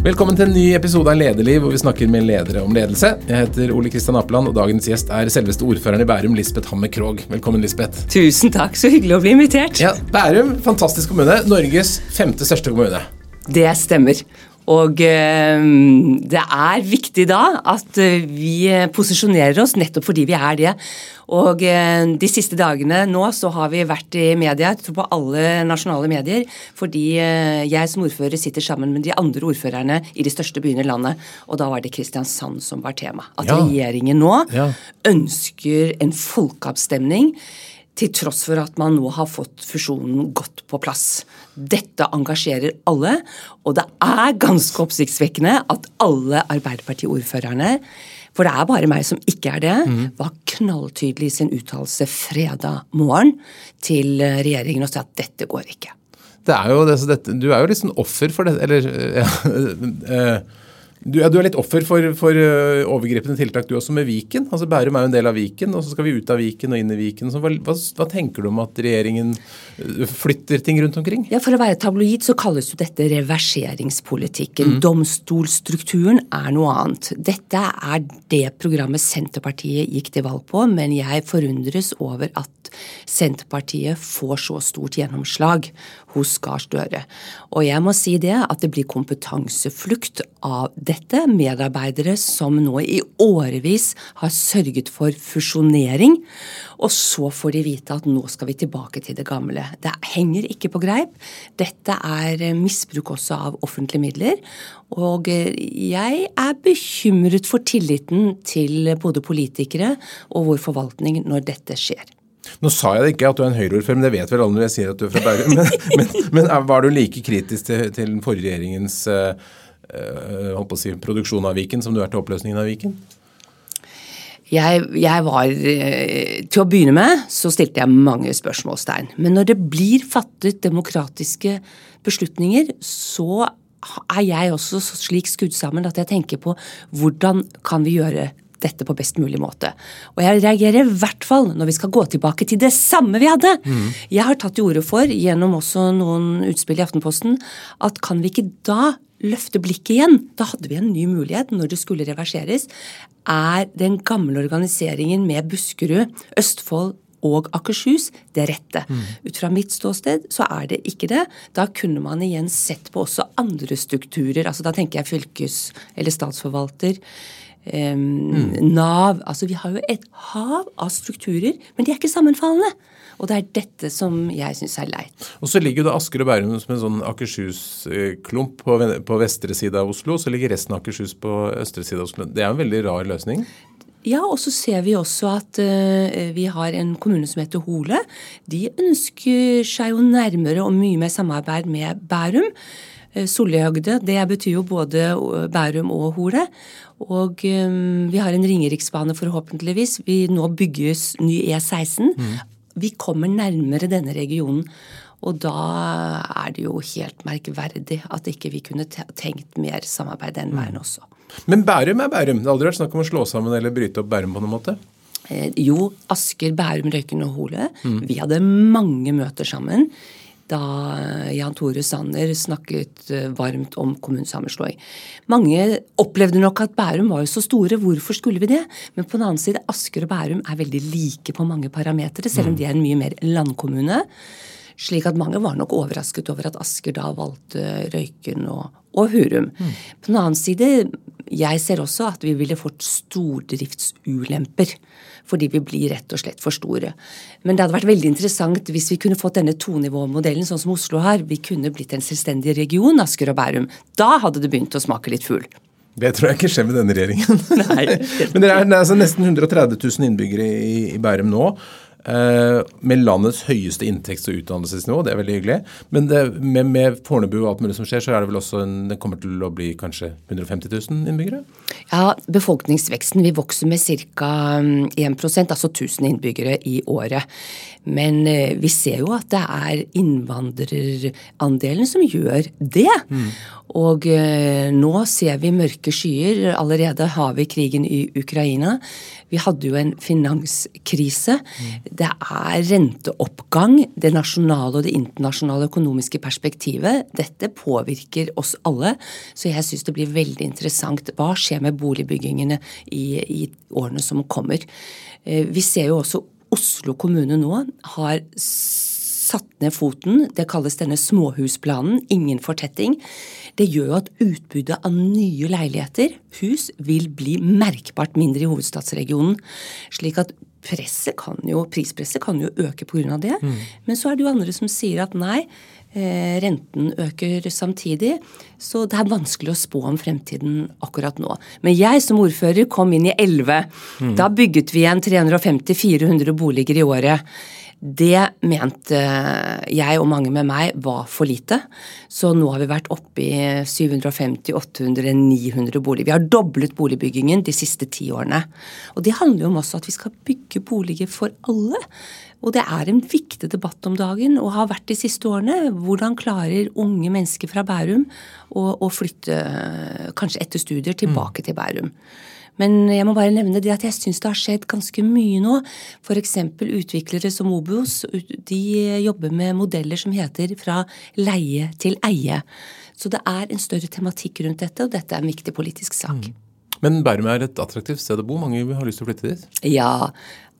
Velkommen til en ny episode av Lederliv, hvor vi snakker med ledere om ledelse. Jeg heter Ole Kristian Apeland, og dagens gjest er selveste ordføreren i Bærum, Lisbeth Hammer Krogh. Velkommen, Lisbeth. Tusen takk, så hyggelig å bli invitert. Ja, Bærum, fantastisk kommune. Norges femte største kommune. Det stemmer. Og eh, det er viktig da at eh, vi posisjonerer oss nettopp fordi vi er det. Og eh, de siste dagene nå så har vi vært i media, jeg tror på alle nasjonale medier, fordi jeg som ordfører sitter sammen med de andre ordførerne i de største byene i landet. Og da var det Kristiansand som var tema. At Ja. regjeringen nå Ja. ønsker en folkeavstemning til tross for at man nå har fått fusjonen godt på plass. Dette engasjerer alle, og det er ganske oppsiktsvekkende at alle Arbeiderparti-ordførerne, for det er bare meg som ikke er det, var knalltydelig i sin uttalelse fredag morgen til regjeringen og sa at dette går ikke. Det er jo det, så dette, du er jo litt sånn offer for det, eller ja, eh, du, ja, du er litt offer for, for eh, overgripende tiltak, du også, med Viken. Altså Bærum er jo en del av Viken, og så skal vi ut av Viken og inn i Viken. Så hva, hva, hva tenker du om at regjeringen eh, flytter ting rundt omkring? Ja, For å være tabloid så kalles jo dette reverseringspolitikken. Domstolstrukturen er noe annet. Dette er det programmet Senterpartiet gikk til valg på, men jeg forundres over at Senterpartiet får så stort gjennomslag hos Gahr Støre. Og jeg må si det at det blir kompetanseflukt av dette. Medarbeidere som nå i årevis har sørget for fusjonering, og så får de vite at nå skal vi tilbake til det gamle. Det henger ikke på greip. Dette er eh, misbruk også av offentlige midler. Og eh, jeg er bekymret for tilliten til både politikere og vår forvaltning når dette skjer. Nå sa jeg ikke at du er en Høyre-ordfører, men det vet vel alle når jeg sier at du er fra Bærum. Men, men, men er- var du like kritisk til, til den forrige regjeringens eh, eh, holdt på å si, produksjon av Viken som du er til oppløsningen av Viken? Jeg, jeg var eh, Til å begynne med så stilte jeg mange spørsmålstegn. Men når det blir fattet demokratiske beslutninger, så er jeg også slik skudd sammen at jeg tenker på hvordan kan vi gjøre dette på best mulig måte. Og jeg reagerer i hvert fall når vi skal gå tilbake til det samme vi hadde. Jeg har tatt til orde for, gjennom også noen utspill i Aftenposten, at kan vi ikke da løfte blikket igjen? Da hadde vi en ny mulighet når det skulle reverseres. Er den gamle organiseringen med Buskerud, Østfold og Akershus det rette. Ut fra mitt ståsted så er det ikke det. Da kunne man igjen sett på også andre strukturer. altså Da tenker jeg fylkes- eller statsforvalter. em, Nav altså Vi har jo et hav av strukturer, men de er ikke sammenfallende. Og det er dette som jeg syns er leit. Og så ligger jo da Asker og Bærum som en sånn Akershus-klump på, på vestre side av Oslo, og så ligger resten av Akershus på østre side av Oslo. Det er en veldig rar løsning. Ja, og så ser vi også at uh, vi har en kommune som heter Hole. De ønsker seg jo nærmere og mye mer samarbeid med Bærum. Uh, Sollihøgde, det betyr jo både eh, Bærum og Hole. Og um, vi har en Ringeriksbane forhåpentligvis. Vi nå bygges ny E16. Vi kommer nærmere denne regionen. Og da er det jo helt merkverdig at ikke vi kunne tenkt mer samarbeid den veien også. Men Bærum er Bærum. Det har aldri vært snakk om å slå sammen eller bryte opp Bærum på noen måte. Eh, Jo, Asker, Bærum, Røyken og Hole. Vi hadde mange møter sammen da Jan Tore Sanner snakket eh, varmt om kommunesammenslåing. Mange opplevde nok at Bærum var jo så store, hvorfor skulle vi det? Men på den annen side, Asker og Bærum er veldig like på mange parametere, selv om de er en mye mer landkommune. Slik at mange var nok overrasket over at Asker da valgte Røyken og, og Hurum. På den annen side, jeg ser også at vi ville fått stordriftsulemper. Fordi vi blir rett og slett for store. Men det hadde vært veldig interessant hvis vi kunne fått denne tonivåmodellen sånn som Oslo har. Vi kunne blitt en selvstendig region, Asker og Bærum. Da hadde det begynt å smake litt fugl. Det tror jeg ikke skjer med denne regjeringen. Nei. Men det er, det er altså nesten 130 000 innbyggere i, i Bærum nå. Eh, med landets høyeste inntekts- og utdannelsesnivå. Det er veldig hyggelig. Men det, med, med Fornebu og alt mulig som skjer, så er det vel også en, det kommer til å bli kanskje 150 000 innbyggere? Ja, befolkningsveksten vil vokse med ca. 1% altså 1000 innbyggere i året. Men eh, vi ser jo at det er innvandrerandelen som gjør det. Og eh, nå ser vi mørke skyer. Allerede har vi krigen i Ukraina. Vi hadde jo en finanskrise. Det er renteoppgang, det nasjonale og det internasjonale økonomiske perspektivet. Dette påvirker oss alle, så jeg syns det blir veldig interessant. Hva skjer med boligbyggingene i, i årene som kommer? Eh, vi ser jo også Oslo kommune nå har satt ned foten. Det kalles denne småhusplanen. Ingen fortetting. Det gjør jo at utbudet av nye leiligheter, hus, vil bli merkbart mindre i hovedstadsregionen. Slik at presset kan jo, prispresset kan jo øke pga. det. Mm. Men så er det jo andre som sier at nei, eh, renten øker samtidig. Så det er vanskelig å spå om fremtiden akkurat nå. Men jeg som ordfører kom inn i 11. Mm. Da bygget vi igjen 350-400 boliger i året. Det mente jeg og mange med meg var for lite. Så nå har vi vært oppe i 750, 800, 900 boliger. Vi har doblet boligbyggingen de siste ti årene. Og det handler jo om også at vi skal bygge boliger for alle. Og det er en viktig debatt om dagen, og har vært de siste årene. Hvordan klarer unge mennesker fra Bærum å, å flytte, kanskje etter studier, tilbake mm. til Bærum? Men jeg må bare nevne det at jeg syns det har skjedd ganske mye nå. F.eks. utviklere som Obos. De jobber med modeller som heter fra leie til eie. Så det er en større tematikk rundt dette, og dette er en viktig politisk sak. Mm. Men Bærum er et attraktivt sted å bo. Mange har lyst til å flytte dit? Ja,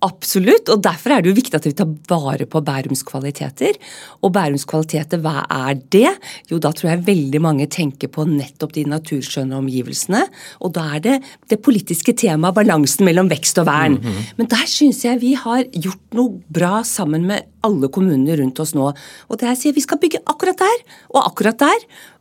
Absolutt, og derfor er det jo viktig at vi tar vare på Bærums kvaliteter. Og Bærums kvaliteter, hva er det? Jo, da tror jeg veldig mange tenker på nettopp de naturskjønne omgivelsene. Og da er det det politiske temaet balansen mellom vekst og vern. Mm -hmm. Men der syns jeg vi har gjort noe bra sammen med alle kommunene rundt oss nå. Og det jeg sier vi skal bygge akkurat der og akkurat der.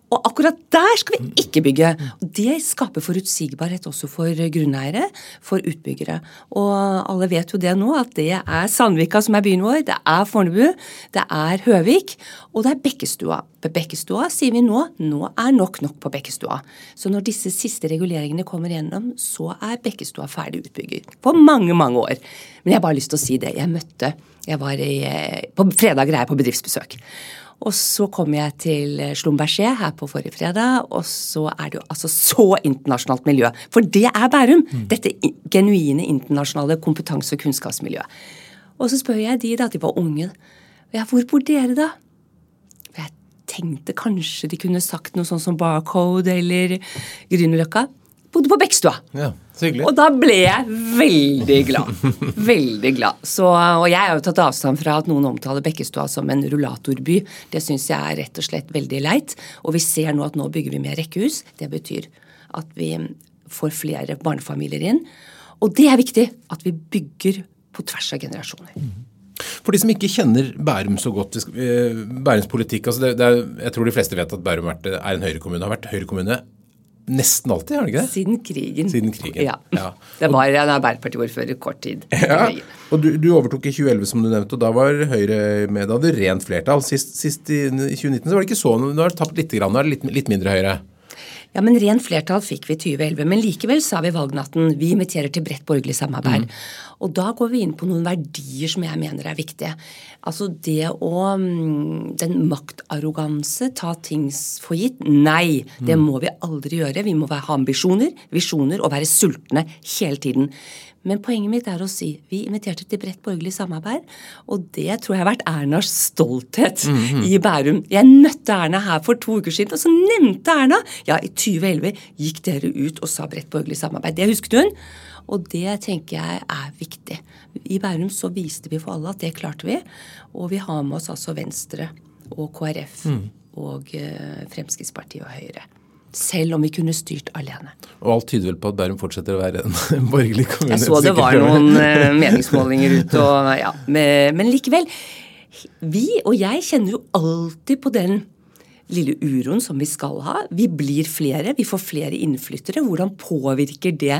Og akkurat der skal vi ikke bygge. Det skaper forutsigbarhet også for grunneiere, for utbyggere. Og alle vet jo det nå, at det er Sandvika som er byen vår, det er Fornebu, det er Høvik, og det er Bekkestua. På Bekkestua sier vi nå nå er nok nok på Bekkestua. Så når disse siste reguleringene kommer gjennom, så er Bekkestua ferdig utbygget. På mange, mange år. Men jeg har bare lyst til å si det. Jeg møtte jeg var i, På fredag er jeg på bedriftsbesøk. Og så kom jeg til Slumberger her på forrige fredag, og så er det jo altså så internasjonalt miljø. For det er Bærum! Mm. Dette genuine internasjonale kompetanse- og kunnskapsmiljøet. Og så spør jeg de, da, de var unge. Ja, hvor bor dere, da? Jeg tenkte kanskje de kunne sagt noe sånn som Barcode eller Grünerløkka bodde på Bekkstua. Ja. Og da ble jeg veldig glad. veldig glad. Så, og jeg har jo tatt avstand fra at noen omtaler Bekkestua som en rullatorby. Det syns jeg er rett og slett veldig leit. Og vi ser nå at nå bygger vi mer rekkehus. Det betyr at vi får flere barnefamilier inn. Og det er viktig at vi bygger på tvers av generasjoner. For de som ikke kjenner Bærum så godt, eh, Bærums politikk altså det, det er, Jeg tror de fleste vet at Bærum er en høyrekommune. Har vært høyrekommune Nesten alltid, har det ikke det? Siden krigen. Siden krigen. Ja. ja. Det var en Arbeiderpartiordfører kort tid. Ja. Og du, du, overtok i 2011, som du nevnte, og da var Høyre med. Da hadde rent flertall. Sist, sist i, i 2019 så var det ikke så Nå har det tapt litt, grann, nå er det litt, litt mindre Høyre. Ja, men Rent flertall fikk vi i 2011. Men likevel sa vi valgnatten vi inviterer til bredt borgerlig samarbeid. Mm. Og da går vi inn på noen verdier som jeg mener er viktige. Altså det å mm, Den maktarroganse, ta ting for gitt. Nei, det mm. må vi aldri gjøre. Vi må ha ambisjoner, visjoner og være sultne hele tiden. Men poenget mitt er å si vi inviterte til bredt borgerlig samarbeid, og det tror jeg har vært Ernas stolthet mm -hmm. i Bærum. Jeg møtte Erna her for to uker siden, og så nevnte Erna ja, i 2011 gikk dere ut og sa bredt borgerlig samarbeid. Det husket hun. Og det tenker jeg er viktig. I Bærum så viste vi for alle at det klarte vi. Og vi har med oss altså Venstre og KrF mm. og uh, Fremskrittspartiet og Høyre selv om vi kunne styrt alene. Og alt tyder vel på at Bærum fortsetter å være en borgerlig kommune? Jeg så det var noen uh, meningsmålinger ute, og ja. Men, likevel. Vi og jeg kjenner jo alltid på den lille uroen som vi skal ha. Vi blir flere, vi får flere innflyttere. Hvordan påvirker det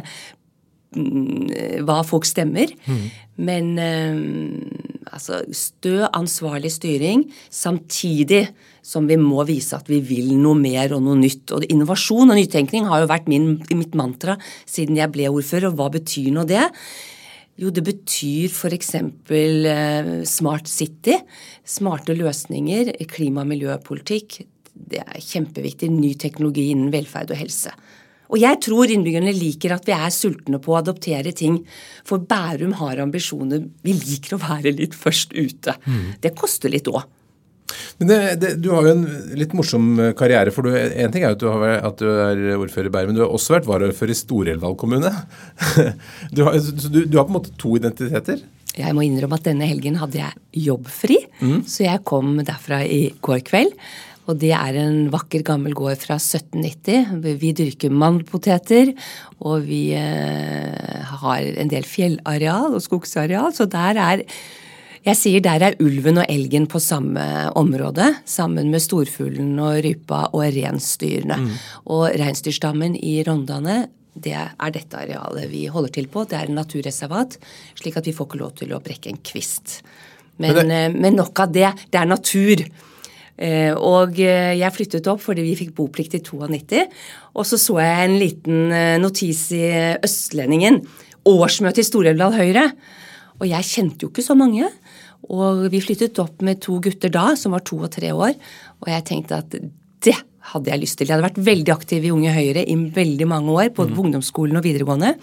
mm, hva folk stemmer? Mm. Men uh, altså stø ansvarlig styring samtidig som vi må vise at vi vil noe mer og noe nytt. Og Innovasjon og nytenkning har jo vært min, mitt mantra siden jeg ble ordfører. Og hva betyr nå det? Jo, det betyr f.eks. Eh, Smart City. Smarte løsninger, klima- og miljøpolitikk. Det er kjempeviktig. Ny teknologi innen velferd og helse. Og jeg tror innbyggerne liker at vi er sultne på å adoptere ting. For Bærum har ambisjoner. Vi liker å være litt først ute. Mm. Det koster litt òg. Men det, det, Du har jo en litt morsom karriere. for En ting er at du, har, at du er ordfører i Bærum, men du har også vært varaordfører i Stor-Elvdal kommune. Du har, du, du har på en måte to identiteter? Jeg må innrømme at denne helgen hadde jeg jobbfri, mm. så jeg kom derfra i går kveld. Og det er en vakker, gammel gård fra 1790. Vi dyrker mandelpoteter, og vi eh, har en del fjellareal og skogsareal, så der er jeg sier der er ulven og elgen på samme område, sammen med storfuglen og rypa og reinsdyrene. Mm. Og reinsdyrstammen i Rondane det er dette arealet vi holder til på. Det er en naturreservat, slik at vi får ikke lov til å brekke en kvist. Men, men, det... Eh, men nok av det. Det er natur. Eh, og eh, jeg flyttet opp fordi vi fikk boplikt i 92. Og så så jeg en liten notis i Østlendingen. Årsmøte i Stor-Elvdal Høyre. Og jeg kjente jo ikke så mange. Og vi flyttet opp med to gutter da, som var to og tre år. Og jeg tenkte at det hadde jeg lyst til. Jeg hadde vært veldig aktiv i Unge Høyre i veldig mange år, både på mm. ungdomsskolen og videregående.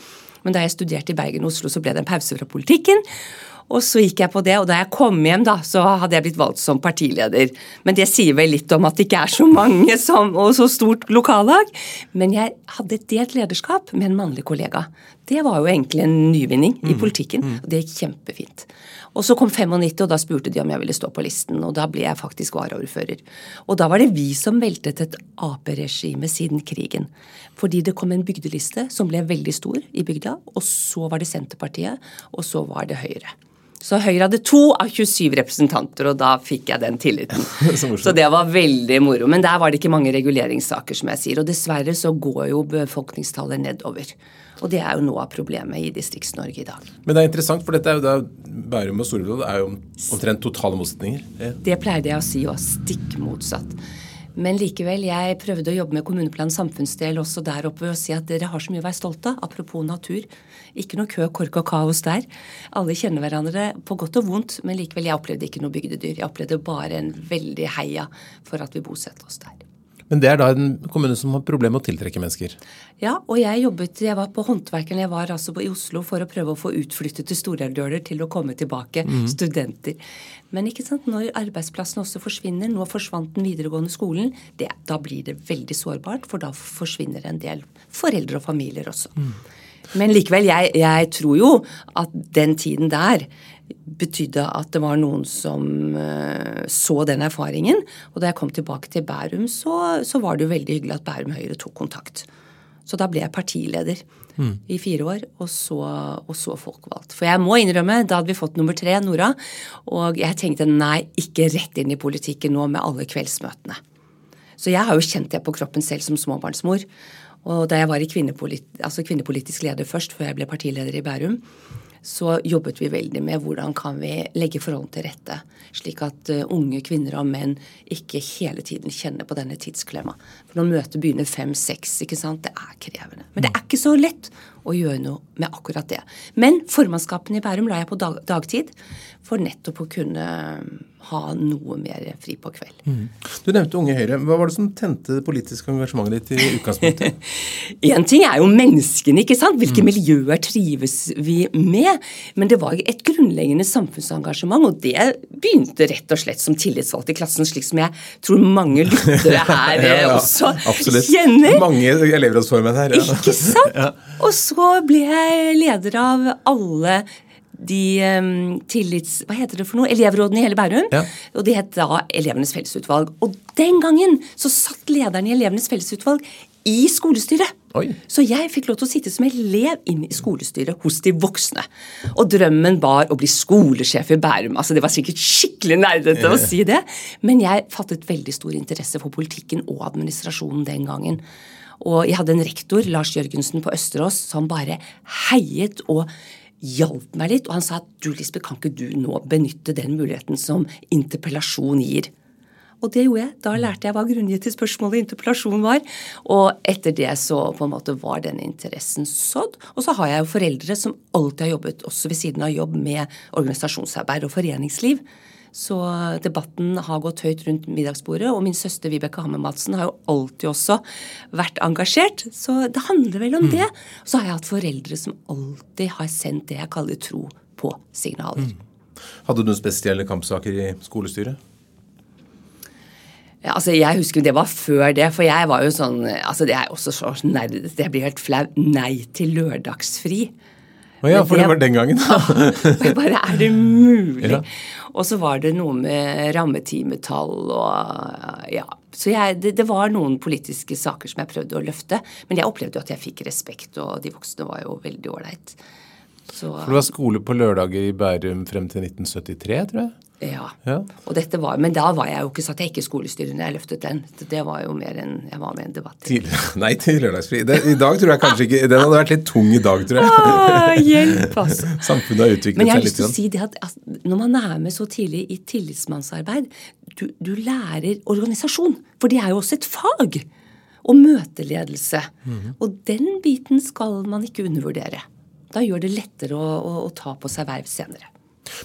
Men da jeg studerte i Bergen og Oslo, så ble det en pause fra politikken. Og så gikk jeg på det, og da jeg kom hjem, da, så hadde jeg blitt valgt som partileder. Men det sier vel litt om at det ikke er så mange som, og så stort lokallag. Men jeg hadde et delt lederskap med en mannlig kollega. Det var jo egentlig en nyvinning i mm. politikken, mm. og det gikk kjempefint. Og så kom 95, og da spurte de om jeg ville stå på listen. Og da ble jeg faktisk varaordfører. Og da var det vi som veltet et Ap-regime siden krigen. Fordi det kom en bygdeliste som ble veldig stor i bygda, og så var det Senterpartiet, og så var det Høyre. Så Høyre hadde to av 27 representanter, og da fikk jeg den tilliten. så, det var veldig moro. Men der var det ikke mange reguleringssaker, som jeg sier. Og dessverre så går jo befolkningstallet nedover. Og det er jo noe av problemet i Distrikts-Norge i dag. Men det er interessant, for dette er jo da Bærum og Storebro er jo omtrent totale motsetninger. Det pleide jeg å si, og stikk motsatt. Men likevel, jeg prøvde å jobbe med kommuneplan samfunnsdel også der oppe og si at dere har så mye å være stolt av. Apropos natur. Ikke noe kø, kork og kaos der. Alle kjenner hverandre på godt og vondt, men likevel, jeg opplevde ikke noe bygdedyr. Jeg opplevde bare en veldig heia for at vi bosetter oss der. Men det er da en kommune som har problemer med å tiltrekke mennesker? Ja, og jeg jobbet, jeg var på Håndverkeren, jeg var altså i Oslo for å prøve å få utflyttet til Stordøler til å komme tilbake, mm. studenter. Men ikke sant, når arbeidsplassen også forsvinner, nå forsvant den videregående skolen, det, da blir det veldig sårbart, for da forsvinner en del foreldre og familier også. Mm. Men likevel, jeg, jeg tror jo at den tiden der betydde at det var noen som uh, så den erfaringen. Og da jeg kom tilbake til Bærum, så, så, var det jo veldig hyggelig at Bærum Høyre tok kontakt. Så da ble jeg partileder mm. i fire år, og så, og så folkevalgt. For jeg må innrømme, da hadde vi fått nummer tre, Nora, og jeg tenkte nei, ikke rett inn i politikken nå med alle kveldsmøtene. Så jeg har jo kjent det på kroppen selv som småbarnsmor. Og da jeg var i kvinnepolit altså kvinnepolitisk leder først, før jeg ble partileder i Bærum, så jobbet vi veldig med hvordan kan vi legge forholdene til rette, slik at uh, unge kvinner og menn ikke hele tiden kjenner på denne tidsklemma. For når møtet begynner fem-seks, ikke sant, det er krevende. Men det er ikke så lett å gjøre noe med akkurat det. Men formannskapene i Bærum la jeg på dag dagtid for nettopp å kunne ha noe mer fri på kveld. Mm. Du nevnte Unge Høyre. Hva var det som tente det politiske engasjementet ditt i utgangspunktet? Én ting er jo menneskene, ikke sant. Hvilke mm. miljøer trives vi med? Men det var et grunnleggende samfunnsengasjement, og det begynte rett og slett som tillitsvalgt i klassen, slik som jeg tror mange lyttere her ja, ja, også absolutt. kjenner. Mange elevrådsformenn her. Ja. Ikke sant? Og så ble jeg leder av alle de um, tillits... Hva heter det for noe? Elevrådene i hele Bærum. Ja. Og det het da Elevenes fellesutvalg. Og den gangen så satt lederen i Elevenes fellesutvalg i skolestyret. Oi. Så jeg fikk lov til å sitte som elev inn i skolestyret hos de voksne. Og drømmen var å bli skolesjef i Bærum. Altså Det var sikkert skikkelig nerdete å si det, men jeg fattet veldig stor interesse for politikken og administrasjonen den gangen. Og jeg hadde en rektor, Lars Jørgensen på Østerås, som bare heiet og hjalp meg litt. Og han sa at du Lisbeth, kan ikke du nå benytte den muligheten som interpellasjon gir? Og det gjorde jeg. Da lærte jeg hva grunngitt spørsmålet interpellasjon var. Og etter det så på en måte var den interessen sådd. Og så har jeg jo foreldre som alltid har jobbet, også ved siden av jobb, med organisasjonsarbeid og foreningsliv. Så debatten har gått høyt rundt middagsbordet. Og min søster Vibeke Hammer Madsen har jo alltid også vært engasjert. Så det handler vel om det. Og så har jeg hatt foreldre som alltid har sendt det jeg kaller tro på signaler. Hadde du noen spesielle kampsaker i skolestyret? Ja, altså Jeg husker det var før det, for jeg var jo sånn altså Det er også så nerdete. Jeg blir helt flau. Nei til lørdagsfri. Å ja, for det, var den gangen. Ja, og jeg bare Er det mulig? Ja. Og så var det noe med rammetimetall og Ja. Så jeg, det, det var noen politiske saker som jeg prøvde å løfte. Men jeg opplevde jo at jeg fikk respekt, og de voksne var jo veldig ålreit. For det var skole på lørdager i Bærum frem til 1973, tror jeg. Ja. Ja. Og dette var, men da var jeg jo ikke satt jeg ikke i skolestyret når jeg løftet den. Det var jo mer enn jeg var med i en debatt. Til, nei, til lørdagsfri. Det, I dag tror jeg kanskje ikke Den hadde vært litt tung i dag, tror jeg. Ah, hjelp, altså. Samfunnet har utviklet Men jeg har lyst til å si det at, altså, når man er med så tidlig i tillitsmannsarbeid, du, du lærer organisasjon. For det er jo også et fag. Og møteledelse. Mhm. Og den biten skal man ikke undervurdere. Da gjør det lettere å, å, å ta på seg verv senere.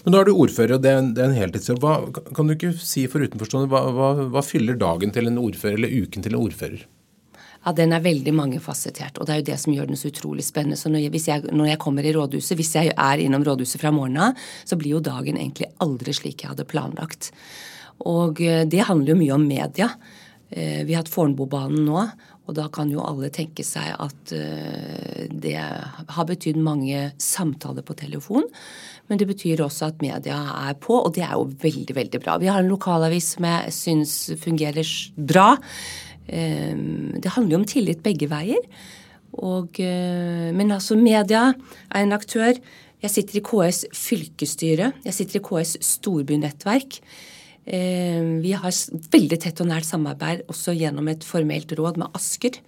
Men nå er du ordfører, og det er en, det er en heltidsjobb. Hva, kan du ikke si for utenforstående, hva, hva, hva fyller dagen til en ordfører, eller uken til en ordfører? Ja, Den er veldig mangefasettert, og det er jo det som gjør den så utrolig spennende. Så når jeg, jeg, når jeg kommer i rådhuset, hvis jeg er innom rådhuset fra morgenen av, så blir jo dagen egentlig aldri slik jeg hadde planlagt. Og eh, det handler jo mye om media. Eh, Vi har hatt Fornebubanen nå, og da kan jo alle tenke seg at eh, det har betydd mange samtaler på telefon. Men det betyr også at media er på, og det er jo veldig, veldig bra. Vi har en lokalavis som jeg syns fungerer bra. Eh, Det handler jo om tillit begge veier. Og, eh, men altså, media er en aktør. Jeg sitter i KS fylkesstyre. Jeg sitter i KS storbynettverk. Eh, Vi har veldig tett og nært samarbeid også gjennom et formelt råd med Asker.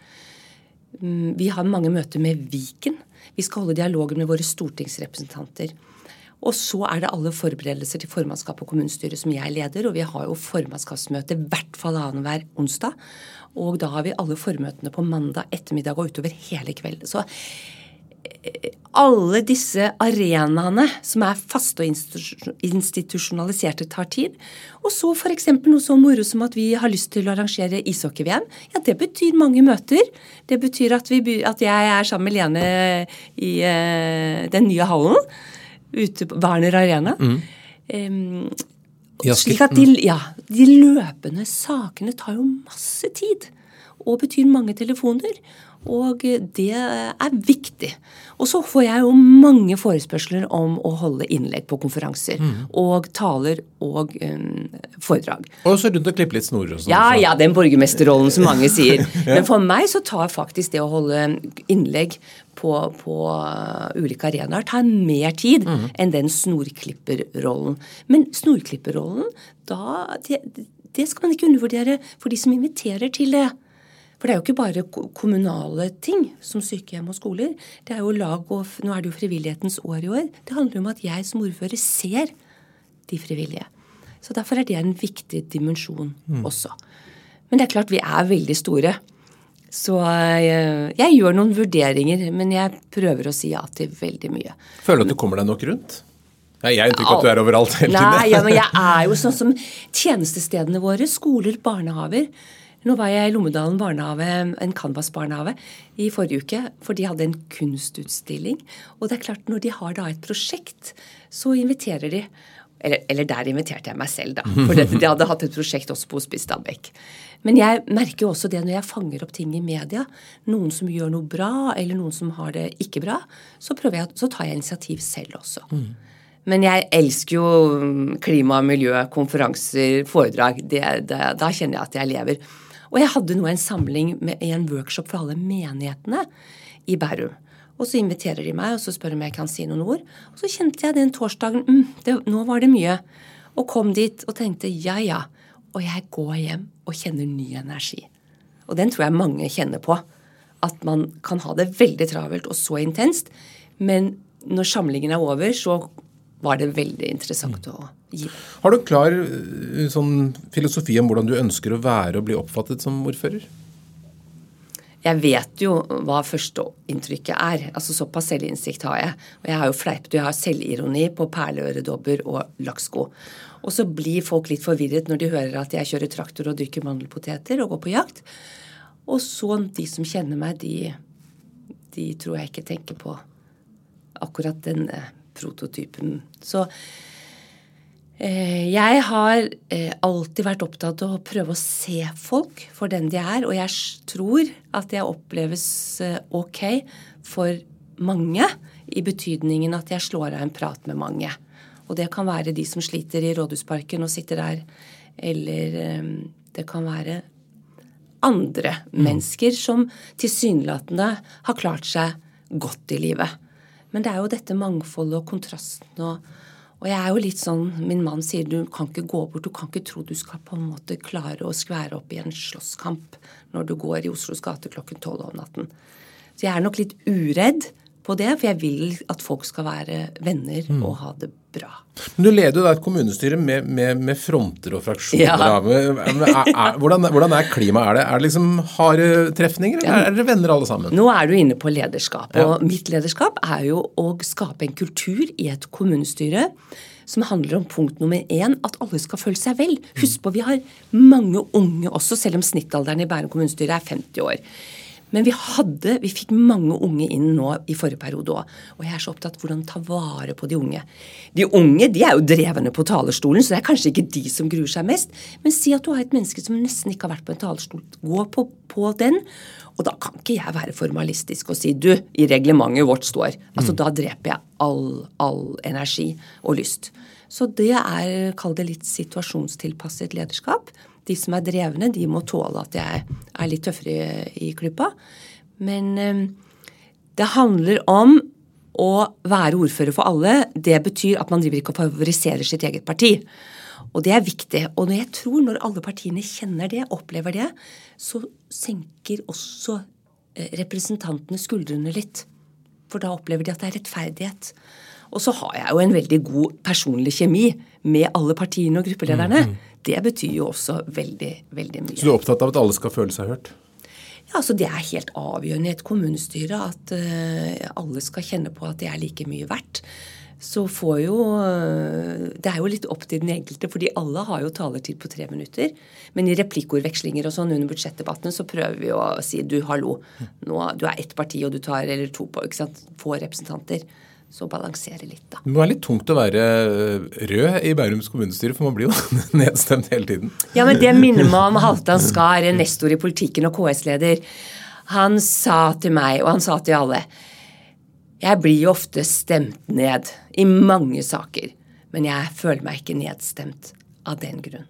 Mm, Vi har mange møter med Viken. Vi skal holde dialoger med våre stortingsrepresentanter. Og så er det alle forberedelser til formannskap og kommunestyre som jeg leder. Og vi har jo formannskapsmøte hvert fall annenhver onsdag. Og da har vi alle formøtene på mandag ettermiddag og utover hele kvelden. Så eh, alle disse arenaene som er faste og institusjonaliserte, tar tid. Og så f.eks. noe så moro som at vi har lyst til å arrangere ishockey-VM. Ja, det betyr mange møter. Det betyr at, vi, at jeg er sammen med Lene i uh, den nye hallen ute på Werner Arena. Mm. Um, slik at de, ja, de løpende sakene tar jo masse tid. Og betyr mange telefoner. Og det er viktig. Og så får jeg jo mange forespørsler om å holde innlegg på konferanser. Og taler og um, foredrag. Og så rundt og klippe litt snorer og sånn. Ja, ja, den borgermesterrollen som mange sier. Men for meg så tar faktisk det å holde innlegg på, på uh, ulike arenaer tar mer tid enn den snorklipperrollen. Men snorklipperrollen, da det, det skal man ikke undervurdere for de som inviterer til det. For det er jo ikke bare kommunale ting som sykehjem og skoler. Det er jo lag og Nå er det jo frivillighetens år i år. Det handler om at jeg som ordfører ser de frivillige. Så derfor er det en viktig dimensjon også. Men det er klart vi er veldig store. Så jeg, jeg gjør noen vurderinger, men jeg prøver å si ja til veldig mye. Føler du at du kommer deg nok rundt? Jeg har inntrykk av at du er overalt hele tiden. Nei, ja, men jeg er jo sånn som tjenestestedene våre, skoler, barnehaver. Nå var jeg i Lommedalen barnehage, en Canvas-barnehage, i forrige uke, for de hadde en kunstutstilling. Og det er klart, når de har da et prosjekt, så inviterer de. Eller, eller der inviterte jeg meg selv, da. For det, de hadde hatt et prosjekt også på Hospice Stabekk. Men jeg merker jo også det når jeg fanger opp ting i media. Noen som gjør noe bra, eller noen som har det ikke bra. Så, jeg, så tar jeg initiativ selv også. Men jeg elsker jo mm, klima, miljø, konferanser, foredrag. Det, det, da kjenner jeg at jeg lever. Og jeg hadde nå en samling med, i en workshop for alle menighetene i Bærum. Og så inviterer de meg og så spør de om jeg kan si noen ord. Og så kjente jeg den torsdagen mm, det, Nå var det mye. Og kom dit og tenkte ja, ja. Og jeg går hjem og kjenner ny energi. Og den tror jeg mange kjenner på. At man kan ha det veldig travelt og så intenst. Men når samlingen er over, så var det veldig interessant å gi. Har du en klar uh, sånn filosofi om hvordan du ønsker å være og bli oppfattet som ordfører? jeg vet jo hva førsteinntrykket er. altså Såpass selvinnsikt har jeg. Og jeg har jo fleipet, jeg har selvironi på perleøredobber og lakksko. Og så blir folk litt forvirret når de hører at jeg kjører traktor og dyrker mandelpoteter og går på jakt. Og så de som kjenner meg, de, de tror jeg ikke tenker på akkurat denne prototypen. Så Eh, jeg har eh, alltid vært opptatt av å prøve å se folk for den de er, og jeg tror at jeg oppleves eh, ok for mange, i betydningen at jeg slår av en prat med mange. Og det kan være de som sliter i Rådhusparken og sitter der, eller det kan være andre mm. mennesker som tilsynelatende har klart seg godt i livet. Men det er jo dette mangfoldet og kontrasten og og jeg er jo litt sånn Min mann sier du kan ikke gå bort, du kan ikke tro du skal på en måte klare å skvære opp i en slåsskamp når du går i Oslos gate klokken tolv om natten. Så jeg er nok litt uredd på det, for jeg vil at folk skal være venner mm. og ha det bra. Men Du leder jo da et kommunestyre med, med, med fronter og fraksjoner. Ja. Men, er, er, hvordan, hvordan, er klimaet? Er det, er det liksom harde trefninger, eller ja. er dere venner alle sammen? Nå er du inne på lederskap. Og ja. mitt lederskap er jo å skape en kultur i et kommunestyre som handler om punkt nummer én at alle skal føle seg vel. Husk på, vi har mange unge også, selv om snittalderen i Bærum kommunestyre er 50 år. Men vi hadde, vi fikk mange unge inn nå i forrige periode òg. Og jeg er så opptatt av hvordan ta vare på de unge. De unge de er jo drevne på talerstolen, så det er kanskje ikke de som gruer seg mest. Men si at du har et menneske som nesten ikke har vært på en talerstol. Gå på, på den. Og da kan ikke jeg være formalistisk og si du, i reglementet vårt står. Altså mm. Da dreper jeg all, all energi og lyst. Så det er, kall det litt situasjonstilpasset lederskap. De som er drevne, de må tåle at jeg er litt tøffere i, i klypa. Men eh, det handler om å være ordfører for alle. Det betyr at man driver ikke og favoriserer sitt eget parti. Og det er viktig. Og når jeg tror når alle partiene kjenner det, opplever det, så senker også eh, representantene skuldrene litt. For da opplever de at det er rettferdighet. Og så har jeg jo en veldig god personlig kjemi med alle partiene og gruppelederne. Mm, mm det betyr jo også veldig, veldig mye. Så du er opptatt av at alle skal føle seg hørt? Ja, altså Det er helt avgjørende i et kommunestyre at uh, alle skal kjenne på at de er like mye verdt. Så får jo uh, Det er jo litt opp til den enkelte, fordi alle har jo taletid på tre minutter. Men i replikkordvekslinger og sånn under budsjettdebatten så prøver vi å si du, hallo, nå, du er ett parti og du tar eller to på, ikke sant, få representanter så balansere litt, da. Det må være litt tungt å være eh, rød i Bærums kommunestyre, for man blir jo nedstemt hele tiden. Ja, men det minner meg om Halvdan Skar, nestor i politikken og KS-leder. Han sa til meg, og han sa til alle, jeg blir jo ofte stemt ned i mange saker, men jeg føler meg ikke nedstemt av den grunn.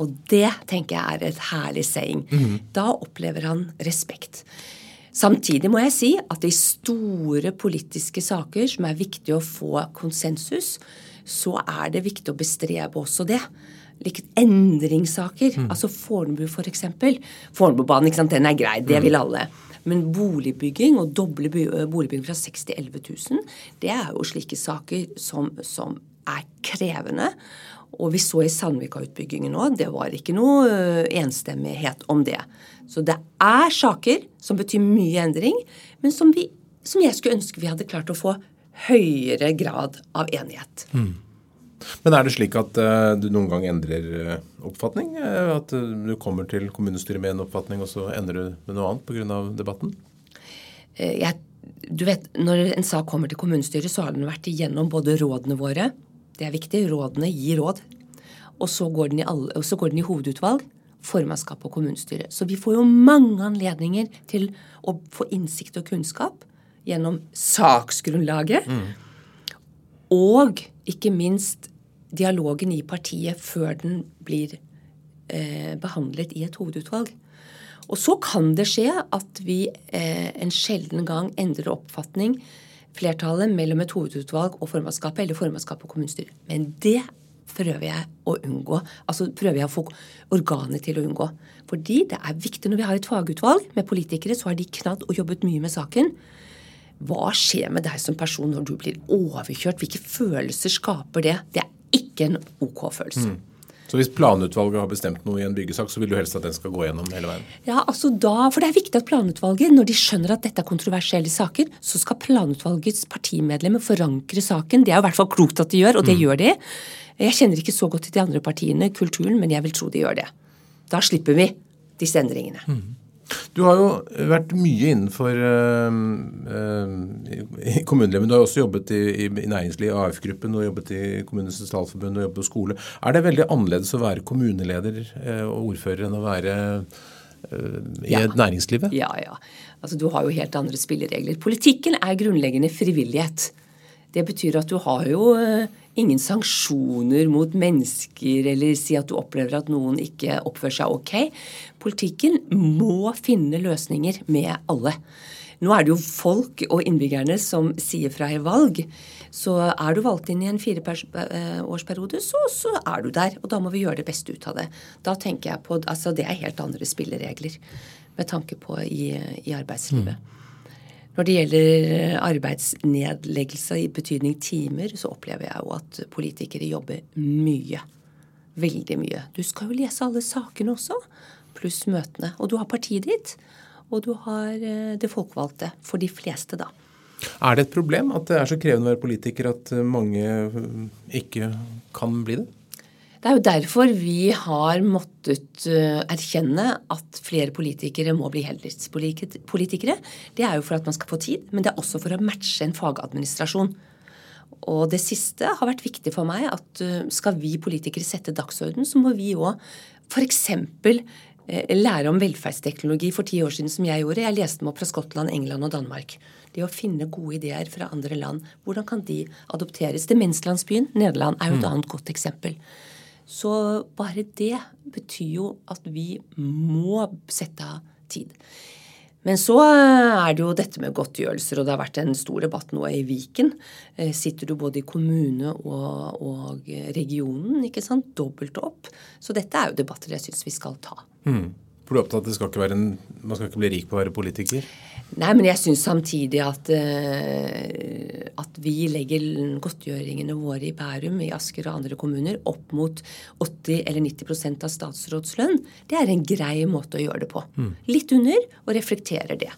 Og det tenker jeg er et herlig saying. Mm. Da opplever han respekt. Samtidig må jeg si at i store politiske saker som er viktig å få konsensus, så er det viktig å bestrebe også det. Like endringssaker. Mm. Altså Fornebu, f.eks. For Fornebubanen, ikke sant, den er grei. Det mm. vil alle. Men boligbygging og doble boligbygging fra 6 til 11 000, det er jo slike saker som, som er krevende. Og vi så i Sandvika-utbyggingen òg, det var ikke noe enstemmighet om det. Så det er saker som betyr mye endring, men som, vi, som jeg skulle ønske vi hadde klart å få høyere grad av enighet. Mm. Men er det slik at uh, du noen gang endrer uh, oppfatning? Uh, at du kommer til kommunestyret med en oppfatning, og så endrer du med noe annet pga. debatten? Jeg, du vet, Når en sak kommer til kommunestyret, så har den vært igjennom både rådene våre, det er viktig. Rådene gir råd. Og så går den i, alle, så går den i hovedutvalg, formannskap og kommunestyret. Så vi får jo mange anledninger til å få innsikt og kunnskap gjennom saksgrunnlaget. Mm. Og ikke minst dialogen i partiet før den blir eh, behandlet i et hovedutvalg. Og så kan det skje at vi eh, en sjelden gang endrer oppfatning flertallet mellom et hovedutvalg og formannskapet, eller formannskapet og kommunestyret. Men det prøver jeg å unngå. Altså prøver jeg å få organet til å unngå. Fordi det er viktig når vi har et fagutvalg med politikere, så har de knadd og jobbet mye med saken. Hva skjer med deg som person når du blir overkjørt? Hvilke følelser skaper det? Det er ikke en OK følelse. Mm. Så hvis planutvalget har bestemt noe i en byggesak, så vil du helst at den skal gå gjennom hele veien? Ja, altså da, For det er viktig at planutvalget, når de skjønner at dette er kontroversielle saker, så skal planutvalgets partimedlemmer forankre saken. Det er jo i hvert fall klokt at de gjør, og det mm. gjør de. Jeg kjenner ikke så godt til de andre partiene, kulturen, men jeg vil tro de gjør det. Da slipper vi disse endringene. Mm. Du har jo vært mye innenfor øh, øh, kommunelivet. Du har også jobbet i, i, i næringslivet, AF-gruppen, og jobbet i Kommunenes sentralforbund og jobbet på skole. Er det veldig annerledes å være kommuneleder øh, og ordfører enn å være i ja. næringslivet? Ja, ja. Altså, du har jo helt andre spilleregler. Politikken er grunnleggende frivillighet. Det betyr at du har jo ingen sanksjoner mot mennesker eller si at du opplever at noen ikke oppfører seg ok. Politikken må finne løsninger med alle. Nå er det jo folk og innbyggerne som sier fra i valg. Så er du valgt inn i en fireårsperiode, så, så er du der. Og da må vi gjøre det beste ut av det. Da tenker jeg på, altså Det er helt andre spilleregler med tanke på i, i arbeidslivet. Mm. Når det gjelder arbeidsnedleggelse i betydning timer, så opplever jeg jo at politikere jobber mye. Veldig mye. Du skal jo lese alle sakene også, pluss møtene. Og du har partiet ditt, og du har eh, det folkevalgte. For de fleste, da. Er det et problem at det er så krevende å være politiker at mange ikke kan bli det? Det er jo derfor vi har måttet eh, erkjenne at flere politikere må bli heltidspolitikere. Det er jo for at man skal få tid, men det er også for å matche en fagadministrasjon. Og det siste har vært viktig for meg, at eh, skal vi politikere sette dagsorden, så må vi òg f.eks. Eh, lære om velferdsteknologi for ti år siden, som jeg gjorde. Jeg leste meg opp fra Skottland, England og Danmark. Det å finne gode ideer fra andre land. Hvordan kan de adopteres? Demenslandsbyen Nederland er jo et mm. annet godt eksempel. Så bare det betyr jo at vi må sette av tid. Men så er det jo dette med godtgjørelser, og det har vært en stor debatt nå i Viken. Eh, sitter du både i kommune og, og regionen, ikke sant, dobbelt opp. Så dette er jo debatter jeg syns vi skal ta. Mm. For du er opptatt av at en, man skal ikke bli rik på å være politiker? Nei, men jeg syns samtidig at, uh, at vi legger godtgjøringene våre i Bærum, i Asker og andre kommuner opp mot 80 eller 90% av statsrådslønn. Det er en grei måte å gjøre det på. Mm. Litt under, og reflekterer det.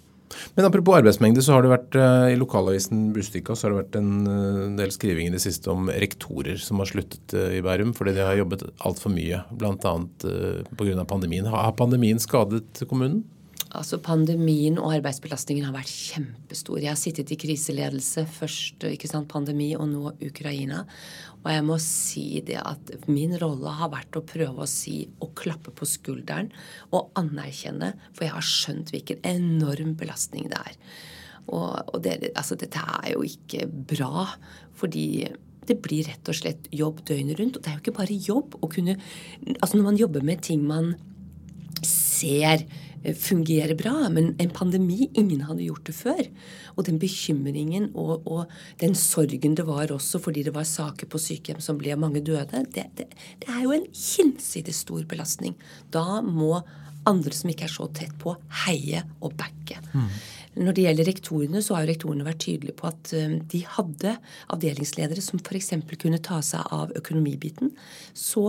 Men apropos arbeidsmengde, så har det vært eh, i lokalavisen Bustika så har det vært en eh, del skriving i det siste om rektorer som har sluttet eh, i Bærum fordi de har jobbet altfor mye, bl.a. pga. pandemien. Har pandemien skadet kommunen? Altså Pandemien og arbeidsbelastningen har vært kjempestor. Jeg har sittet i kriseledelse, først ikke sant, pandemi og nå Ukraina. Og jeg må si det at min rolle har vært å prøve å si og klappe på skulderen og anerkjenne, for jeg har skjønt hvilken enorm belastning det er. Og, og det, altså, dette er jo ikke bra, fordi det blir rett og slett jobb døgnet rundt. Og det er jo ikke bare jobb å kunne Altså når man jobber med ting man ser Fungerer bra. Men en pandemi Ingen hadde gjort det før. Og den bekymringen og, og, den sorgen det var også fordi det var saker på sykehjem som ble mange døde, det, det, det er jo en hinsides stor belastning. Da må andre som ikke er så tett på, heie og backe. Mm. Når det gjelder rektorene, så har jo rektorene vært tydelige på at eh, de hadde avdelingsledere som f.eks. kunne ta seg av økonomibiten. Så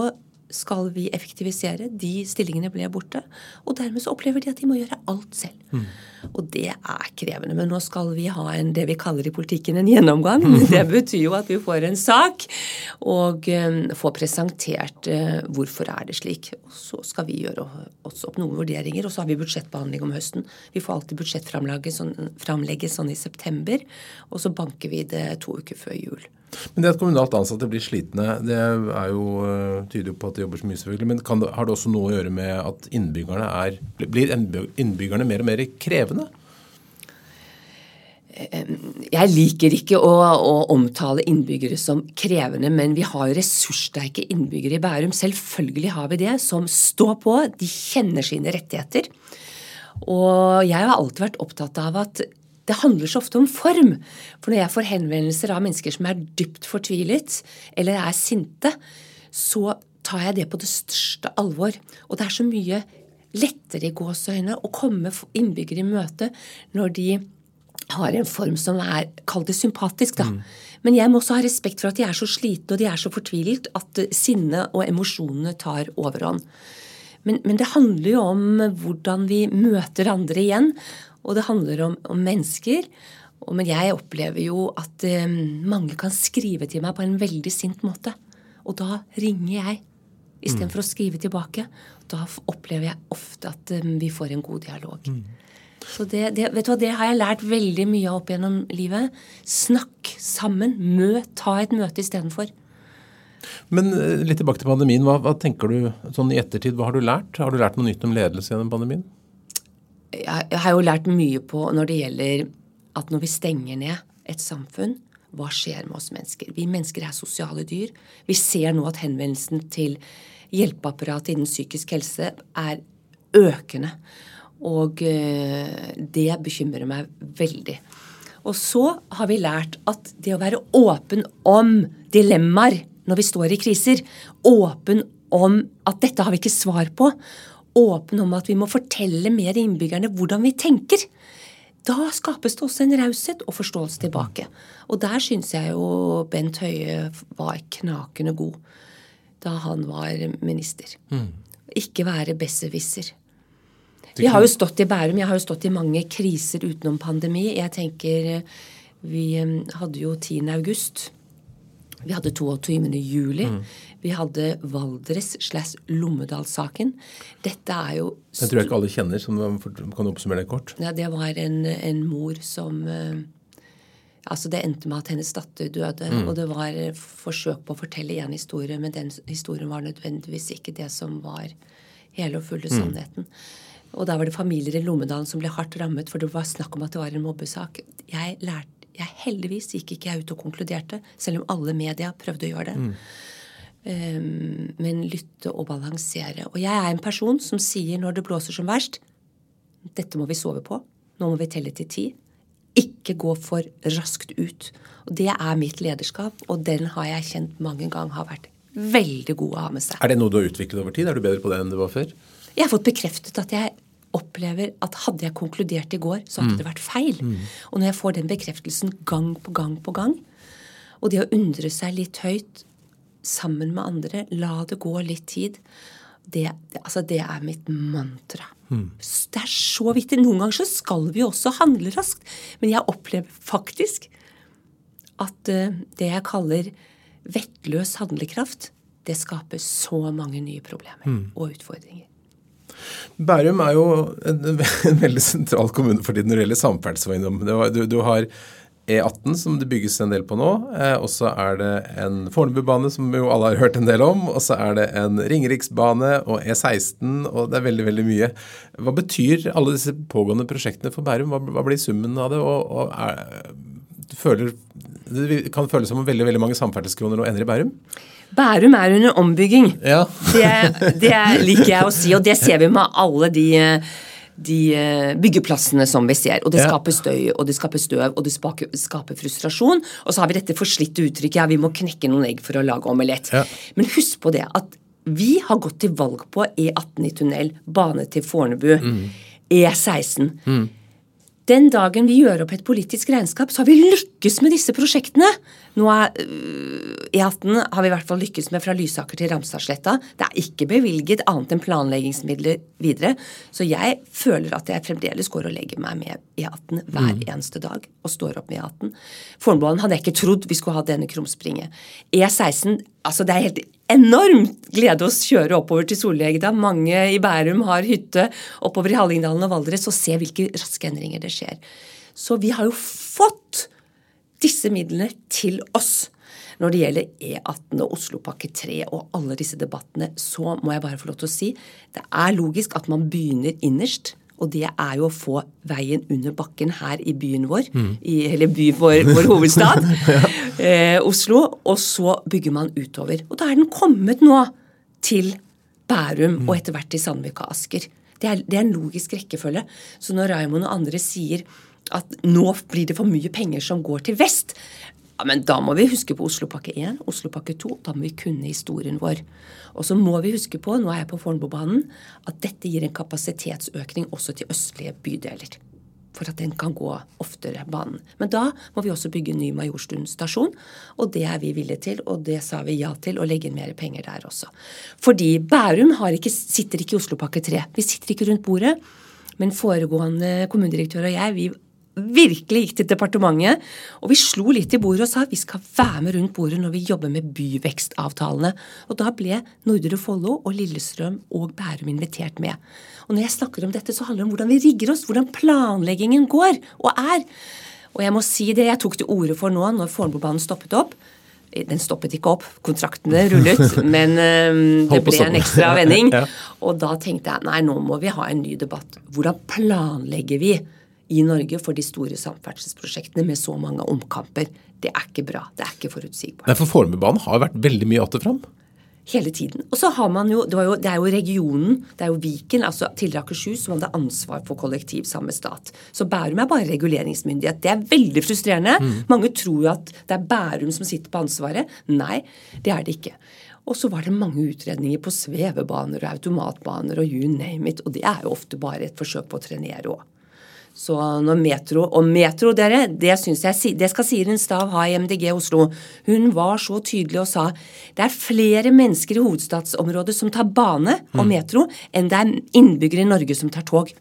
skal vi effektivisere. De stillingene ble borte. Og dermed så opplever de at de må gjøre alt selv. Mm. Og det er krevende. Men nå skal vi ha en, det vi kaller i politikken en gjennomgang. Mm. Det betyr jo at vi får en sak og um, får presentert uh, hvorfor er det slik. Og så skal vi gjøre oss opp noen vurderinger. Og så har vi budsjettbehandling om høsten. Vi får alltid budsjettframlegget sånn, sånn i september. Og så banker vi det to uker før jul. Men det at kommunalt ansatte blir slitne, det er jo, eh, tyder jo på at de jobber så mye, selvfølgelig. Men det, har det også noe å gjøre med at innbyggerne er Blir innbyggerne mer og mer krevende? Jeg liker ikke å, å, omtale innbyggere som krevende, men vi har ressurssterke innbyggere i Bærum. Selvfølgelig har vi det, som står på. De kjenner sine rettigheter. Og jeg har alltid vært opptatt av at det handler så ofte om form. For når jeg får henvendelser av mennesker som er dypt fortvilet eller er sinte, så tar jeg det på det største alvor. Og det er så mye lettere i gåseøyne å komme innbyggere i møte når de har en form som er Kall det sympatisk, da. Mm. Men jeg må også ha respekt for at de er så slitne og de er så fortvilet at eh, sinnet og emosjonene tar overhånd. Men, men, det handler jo om hvordan vi møter andre igjen. Og det handler om, om mennesker. Men jeg opplever jo at um, mange kan skrive til meg på en veldig sint måte. Og da ringer jeg istedenfor mm. å skrive tilbake. Da opplever jeg ofte at um, vi får en god dialog. Mm. Så det, det, vet du hva, det har jeg lært veldig mye av opp gjennom livet. Snakk sammen. Møt. Ta et møte istedenfor. Men eh, litt tilbake til pandemien. Hva, hva, tenker du sånn i ettertid? Hva har du lært? Har du lært noe nytt om ledelse gjennom pandemien? Jeg, har jo lært mye på når det gjelder at når vi stenger ned et samfunn, hva skjer med oss mennesker? Vi mennesker er sosiale dyr. Vi ser nå at henvendelsen til hjelpeapparatet innen psykisk helse er økende. Og eh, det bekymrer meg veldig. Og så har vi lært at det å være åpen om dilemmaer når vi står i kriser, åpen om at dette har vi ikke svar på, åpen om at vi må fortelle mer innbyggerne hvordan vi tenker, da skapes det også en raushet og forståelse tilbake. Og der syns jeg jo Bent Høie var knakende god da han var minister. Mm. Ikke være besserwisser. Vi har jo stått i Bærum, jeg har jo stått i mange kriser utenom pandemi. Jeg tenker Vi eh, hadde jo 10. august. Vi hadde 22. juli. Mm. Vi hadde Valdres slash Lommedal-saken. Dette er jo Den tror jeg ikke alle kjenner, så kan du oppsummere det kort? Ja, Det var en, en mor som uh, Altså, Det endte med at hennes datter døde. Mm. Og det var forsøk på å fortelle én historie, men den historien var nødvendigvis ikke det som var hele og fulle mm. sannheten. Og da var det familier i Lommedalen som ble hardt rammet, for det var snakk om at det var en mobbesak. Jeg lærte jeg Heldigvis gikk ikke jeg ut og konkluderte, selv om alle media prøvde å gjøre det. Mm. Um, men lytte og balansere. Og jeg er en person som sier når det blåser som verst dette må vi sove på. Nå må vi telle til ti. Ikke gå for raskt ut. Og Det er mitt lederskap, og den har jeg kjent mange ganger har vært veldig god å ha med seg. Er det noe du har utviklet over tid? Er du bedre på det enn du var før? Jeg har fått bekreftet at jeg opplever at hadde jeg konkludert i går, så hadde mm. det vært feil. Mm. Og når jeg får den bekreftelsen gang på gang på gang, og det å undre seg litt høyt sammen med andre, la det gå litt tid, det, altså det er mitt mantra. Mm. Det er så viktig. Noen ganger så skal vi også handle raskt. Men jeg opplever faktisk at uh, det jeg kaller vettløs handlekraft, det skaper så mange nye problemer mm. og utfordringer. Bærum er jo en, en, veldig sentral kommune for tiden når det gjelder samferdselseiendom. Du, du, har E18 som det bygges en del på nå. Eh, og så er det en Fornebubane som jo alle har hørt en del om. Og så er det en Ringeriksbane og E16 og det er veldig, veldig mye. Hva betyr alle disse pågående prosjektene for Bærum? Hva, hva blir summen av det? Og, og er, føler, det kan føles som om veldig, veldig mange samferdselskroner nå ender i Bærum? Bærum er under ombygging. Ja. det, det, liker jeg å si, og det ser vi med alle de, de eh, byggeplassene som vi ser. Og det skaper støy, og det skaper støv, og det skaper frustrasjon. Og så har vi dette forslitte uttrykket ja, vi må knekke noen egg for å lage omelett. Ja. Men husk på det at vi har gått til valg på E18 i tunnel, bane til Fornebu, mm. E16. Mm. Den dagen vi gjør opp et politisk regnskap, så har vi lykkes med disse prosjektene. Nå er øh, E18 har vi i hvert fall lykkes med fra Lysaker til Ramstadsletta. Det er ikke bevilget annet enn planleggingsmidler videre. Så jeg føler at jeg fremdeles går og legger meg med E18 hver mm. eneste dag og står opp med E18. Fornebubanen hadde jeg ikke trodd vi skulle ha denne krumspringet. E16 altså Det er helt enormt glede å kjøre oppover til Sollegda. Mange i Bærum har hytte oppover i Hallingdalen og Valdres og se hvilke raske endringer det skjer. Så vi har jo fått disse midlene til oss. Når det gjelder E18 og Oslopakke 3 og alle disse debattene, så må jeg bare få lov til å si det er logisk at man begynner innerst og det er jo å få veien under bakken her i byen vår, mm. i, eller by vår, vår hovedstad, ja. eh, Oslo. Og så bygger man utover. Og da er den kommet nå til Bærum mm. og etter hvert til Sandvika og Asker. Det er, det er, en logisk rekkefølge. Så når Raymond og andre sier at nå blir det for mye penger som går til vest, ja, men da må vi huske på Oslopakke 1, Oslopakke 2. Da må vi kunne historien vår. Og så må vi huske på, nå er jeg på Fornebubanen, at dette gir en kapasitetsøkning også til østlige bydeler. for at den kan gå oftere banen. Men da må vi også bygge en ny Majorstuen stasjon, og det er vi villige til. Og det sa vi ja til, å legge inn mer penger der også. Fordi Bærum ikke, sitter ikke i Oslopakke 3. Vi sitter ikke rundt bordet. Men foregående kommunedirektør og jeg vi virkelig gikk til departementet, og vi slo litt i bordet og sa vi skal være med rundt bordet når vi jobber med byvekstavtalene. Og da ble Nordre Follo og Lillestrøm og Bærum invitert med. Og når jeg snakker om dette, så handler det om hvordan vi rigger oss, hvordan planleggingen går og er. Og jeg må si det jeg tok til orde for nå når Fornebubanen stoppet opp. Den stoppet ikke opp, kontraktene rullet, men um, det ble en ekstra vending. Og da tenkte jeg nei, nå må vi ha en ny debatt. Hvordan planlegger vi? I Norge for de store samferdselsprosjektene med så mange omkamper. Det er ikke bra. Det er ikke forutsigbart. Nei, For Fornebubanen har vært veldig mye att og fram? Hele tiden. Og så har man jo det, jo det, er jo regionen, det er jo Viken, altså tidligere Akershus, som hadde ansvar for kollektiv samme stat. Så Bærum er bare reguleringsmyndighet. Det er veldig frustrerende. Mm. Mange tror jo at det er Bærum som sitter på ansvaret. Nei, det er det ikke. Og så var det mange utredninger på svevebaner og automatbaner og you name it. Og det er jo ofte bare et forsøk på å trenere òg. Så når Metro Og Metro, dere, det, jeg, det skal Siren Stav ha i MDG Oslo. Hun var så tydelig og sa det er flere mennesker i hovedstadsområdet som tar bane og mm. metro, enn det er innbyggere i Norge som tar tog.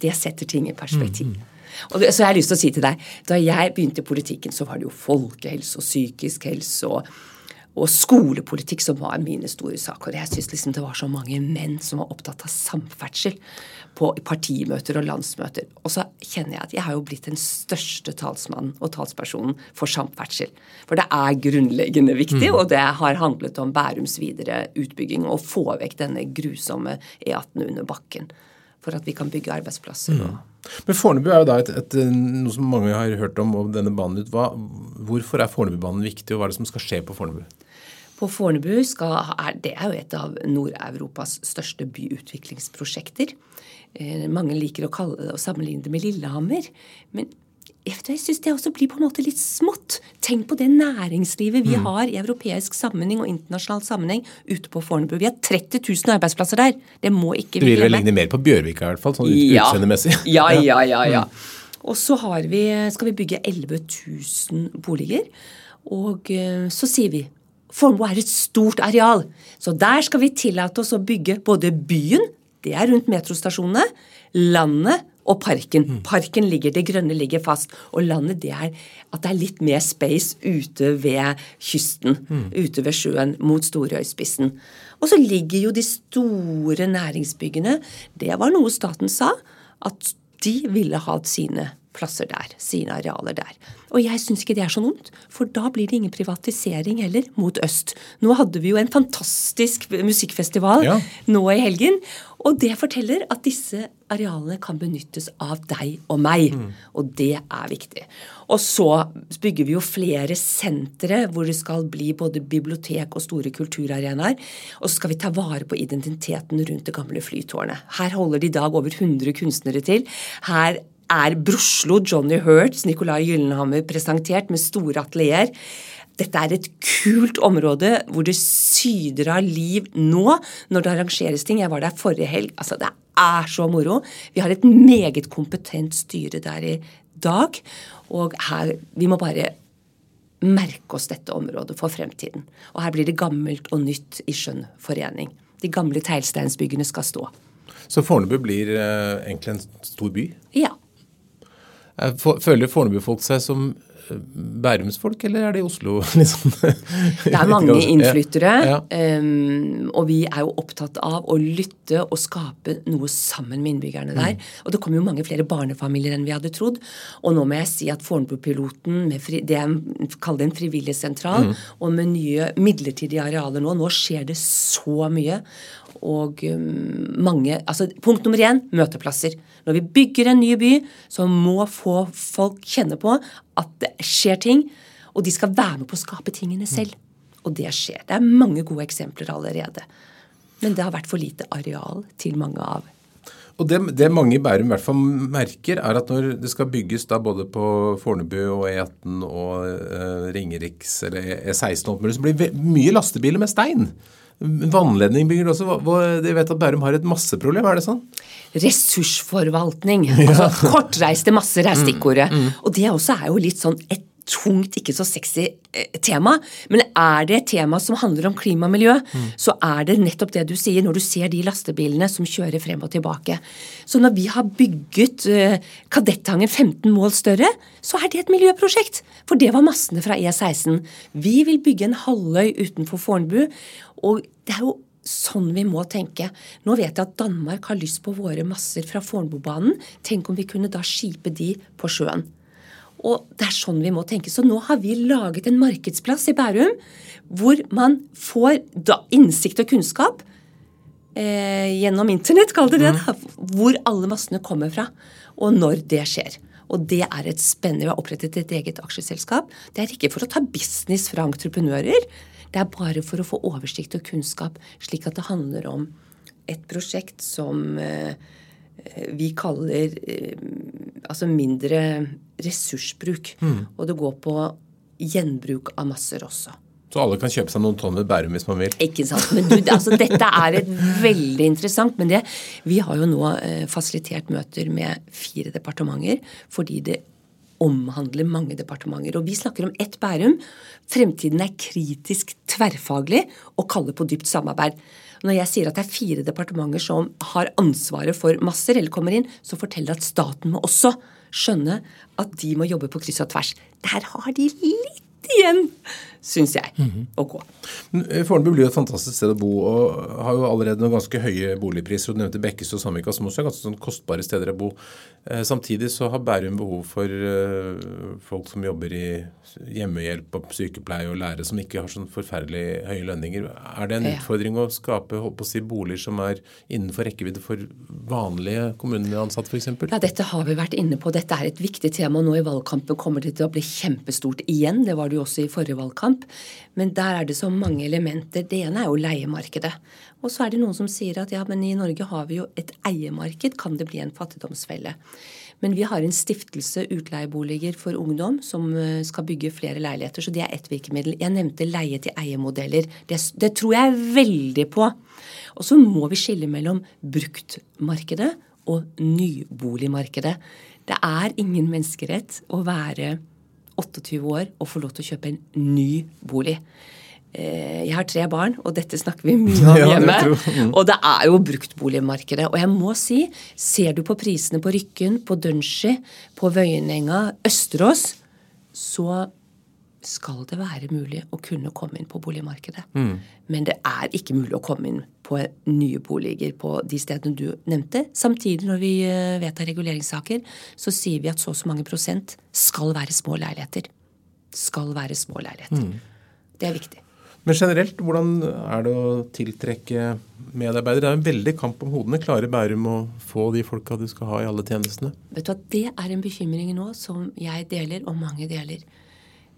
Det setter ting i perspektiv. Mm. Og så jeg har lyst til å si til deg, Da jeg begynte i politikken, så var det jo folkehelse og psykisk helse og og skolepolitikk som var mine store saker. Jeg syns liksom det var så mange menn som var opptatt av samferdsel på partimøter og landsmøter. Og så kjenner jeg at jeg har jo blitt den største talsmannen og talspersonen for samferdsel. For det er grunnleggende viktig, mm. og det har handlet om Bærums videre utbygging. Å få vekk denne grusomme E18 under bakken. For at vi kan bygge arbeidsplasser. Mm. Men Fornebu er jo da et, et, noe som mange har hørt om, og denne banen ut. Hva, hvorfor er Fornebubanen viktig, og hva er det som skal skje på Fornebu? På Fornebu skal, er, det er jo et av Nord-Europas største byutviklingsprosjekter. Eh, mange liker å, kalle, å sammenligne det med Lillehammer. Men jeg, jeg syns det også blir på en måte litt smått. Tenk på det næringslivet vi mm. har i europeisk sammenheng og internasjonal sammenheng ute på Fornebu. Vi har 30 000 arbeidsplasser der. Det må ikke vi glemme. Du vil vel ligne mer på Bjørvika i hvert fall, sånn ja. utseendemessig? Ja, ja, ja. ja. Mm. Og så vi, skal vi bygge 11 000 boliger. Og eh, så sier vi Fornebu er et stort areal, så der skal vi tillate oss å bygge både byen, det er rundt metrostasjonene, landet og parken. Mm. Parken ligger, det grønne ligger fast. Og landet det er at det er litt mer space ute ved kysten. Mm. Ute ved sjøen mot Storøyspissen. Og så ligger jo de store næringsbyggene. Det var noe staten sa. At de ville ha sine plasser der, sine arealer der. Og jeg syns ikke det er så vondt, for da blir det ingen privatisering heller mot øst. Nå hadde vi jo en fantastisk musikkfestival ja. nå i helgen, og det forteller at disse arealene kan benyttes av deg og meg. Mm. Og det er viktig. Og så bygger vi jo flere sentre hvor det skal bli både bibliotek og store kulturarenaer. Og så skal vi ta vare på identiteten rundt det gamle flytårnet. Her holder det i dag over 100 kunstnere til. Her er Broslo, Johnny Hertz, Nicolai Gyllenhammer presentert med store atelier. Dette er et kult område hvor det syder av liv nå når det arrangeres ting. Jeg var der forrige helg. Altså, det er så moro. Vi har et meget kompetent styre der i dag. Og her Vi må bare merke oss dette området for fremtiden. Og her blir det gammelt og nytt i skjønn forening. De gamle teglsteinsbyggene skal stå. Så Fornebu blir eh, egentlig en stor by? Ja. Eh, føler Fornebu-folk seg som eh, Bærumsfolk, eller er det i Oslo? Liksom? det er mange innflyttere, ja. Ja. Um, og vi er jo opptatt av å lytte og skape noe sammen med innbyggerne der. Mm. Og det kommer jo mange flere barnefamilier enn vi hadde trodd. Og nå må jeg si at Fornebu-piloten, det jeg kaller en en frivilligsentral, mm. og med nye midlertidige arealer nå, nå skjer det så mye og um, mange altså Punkt nummer én møteplasser. Når vi bygger en ny by, så må få folk kjenne på at det skjer ting, og de skal være med på å skape tingene selv. Og det skjer. Det er mange gode eksempler allerede. Men det har vært for lite areal til mange av og det, det, mange i Bærum i hvert fall merker, er at når det skal bygges da både på Fornebu og E18 og eh, Ringeriks eller E16, så blir det mye lastebiler med stein. Vannledning bygger også. Jeg vet at Bærum har et masseproblem, er det sånn? Ressursforvaltning. Altså, kortreiste masser er stikkordet. Og det også er jo litt sånn et tungt, ikke så sexy eh, tema. Men er det et tema som handler om klima og miljø, så er det nettopp det du sier når du ser de lastebilene som kjører frem og tilbake. Så når vi har bygget eh, Kadettangen 15 mål større, så er det et miljøprosjekt. For det var massene fra E16. Vi vil bygge en halvøy utenfor Fornebu. Og det er jo sånn vi må tenke. Nå vet jeg at Danmark har lyst på våre masser fra Fornebubanen. Tenk om vi kunne da skipe de på sjøen. Og det er sånn vi må tenke. Så nå har vi laget en markedsplass i Bærum hvor man får da innsikt og kunnskap eh, gjennom internett, kall det det, da, hvor alle massene kommer fra, og når det skjer. Og det er et spennende Vi har opprettet et eget aksjeselskap. Det er ikke for å ta business fra entreprenører. Det er bare for å få oversikt og kunnskap, slik at det handler om et prosjekt som eh, vi kaller eh, altså mindre ressursbruk. Og det går på gjenbruk av masser også. Så alle kan kjøpe seg noen tonn med Bærum hvis man vil. Ikke sant. Men du, altså, dette er et veldig interessant. Men det, vi har jo nå eh, fasilitert møter med fire departementer fordi det omhandler mange departementer. Og vi snakker om ett Bærum. Fremtiden er kritisk tverrfaglig og kaller på dypt samarbeid. Når jeg sier at det er fire departementer som har ansvaret for masser, eller kommer inn, så forteller det at staten må også skjønne at de må jobbe på kryss og tvers. Der har de litt igjen, syns jeg, å gå. Men, eh, Fornebu blir jo et fantastisk sted å bo og har jo allerede noen ganske høye boligpriser. og Du nevnte Bekkes og Sandvika, som også er ganske sånn kostbare steder å bo. Eh, Samtidig så har Bærum behov for eh, folk som jobber i hjemmehjelp og sykepleie og lærere, som ikke har sånn forferdelig høye lønninger. Er det en Ja. utfordring å skape holdt på å si, boliger som er innenfor rekkevidde for vanlige kommuneansatte f.eks.? Ja, dette har vi vært inne på. Dette er et viktig tema. Nå i valgkampen kommer det til å bli kjempestort igjen. Det var det jo også i forrige valgkamp. Men der er det så mange elementer. Det ene er jo leiemarkedet. Og så er det noen som sier at ja, men i Norge har vi jo et eiemarked. Kan det bli en fattigdomsfelle? Men vi har en stiftelse utleieboliger for ungdom som eh, skal bygge flere leiligheter, så det er ett virkemiddel. Jeg nevnte leie-til-eie-modeller. Det, det tror jeg veldig på. Og så må vi skille mellom bruktmarkedet og nyboligmarkedet. Det er ingen menneskerett å være 28 år og få lov til å kjøpe en ny bolig. Eh, Jeg har tre barn, og dette snakker vi mye om Ja, det hjemme. Og det er jo bruktboligmarkedet. Og jeg må si, ser du på prisene på Rykken, på Dunshi, på Vøyenenga, Østerås, så skal det være mulig å kunne komme inn på boligmarkedet. Men det er ikke mulig å komme inn på nye boliger på de stedene du nevnte. Samtidig, når vi eh, vedtar reguleringssaker, så sier vi at så og så mange prosent skal være små leiligheter. Skal være små leiligheter. Det er viktig. Men generelt, hvordan er det å tiltrekke medarbeidere? Det er en veldig kamp om hodene. Klarer Bærum å få de folka du skal ha i alle tjenestene? Vet du at Det er en bekymring nå som jeg deler, og mange deler.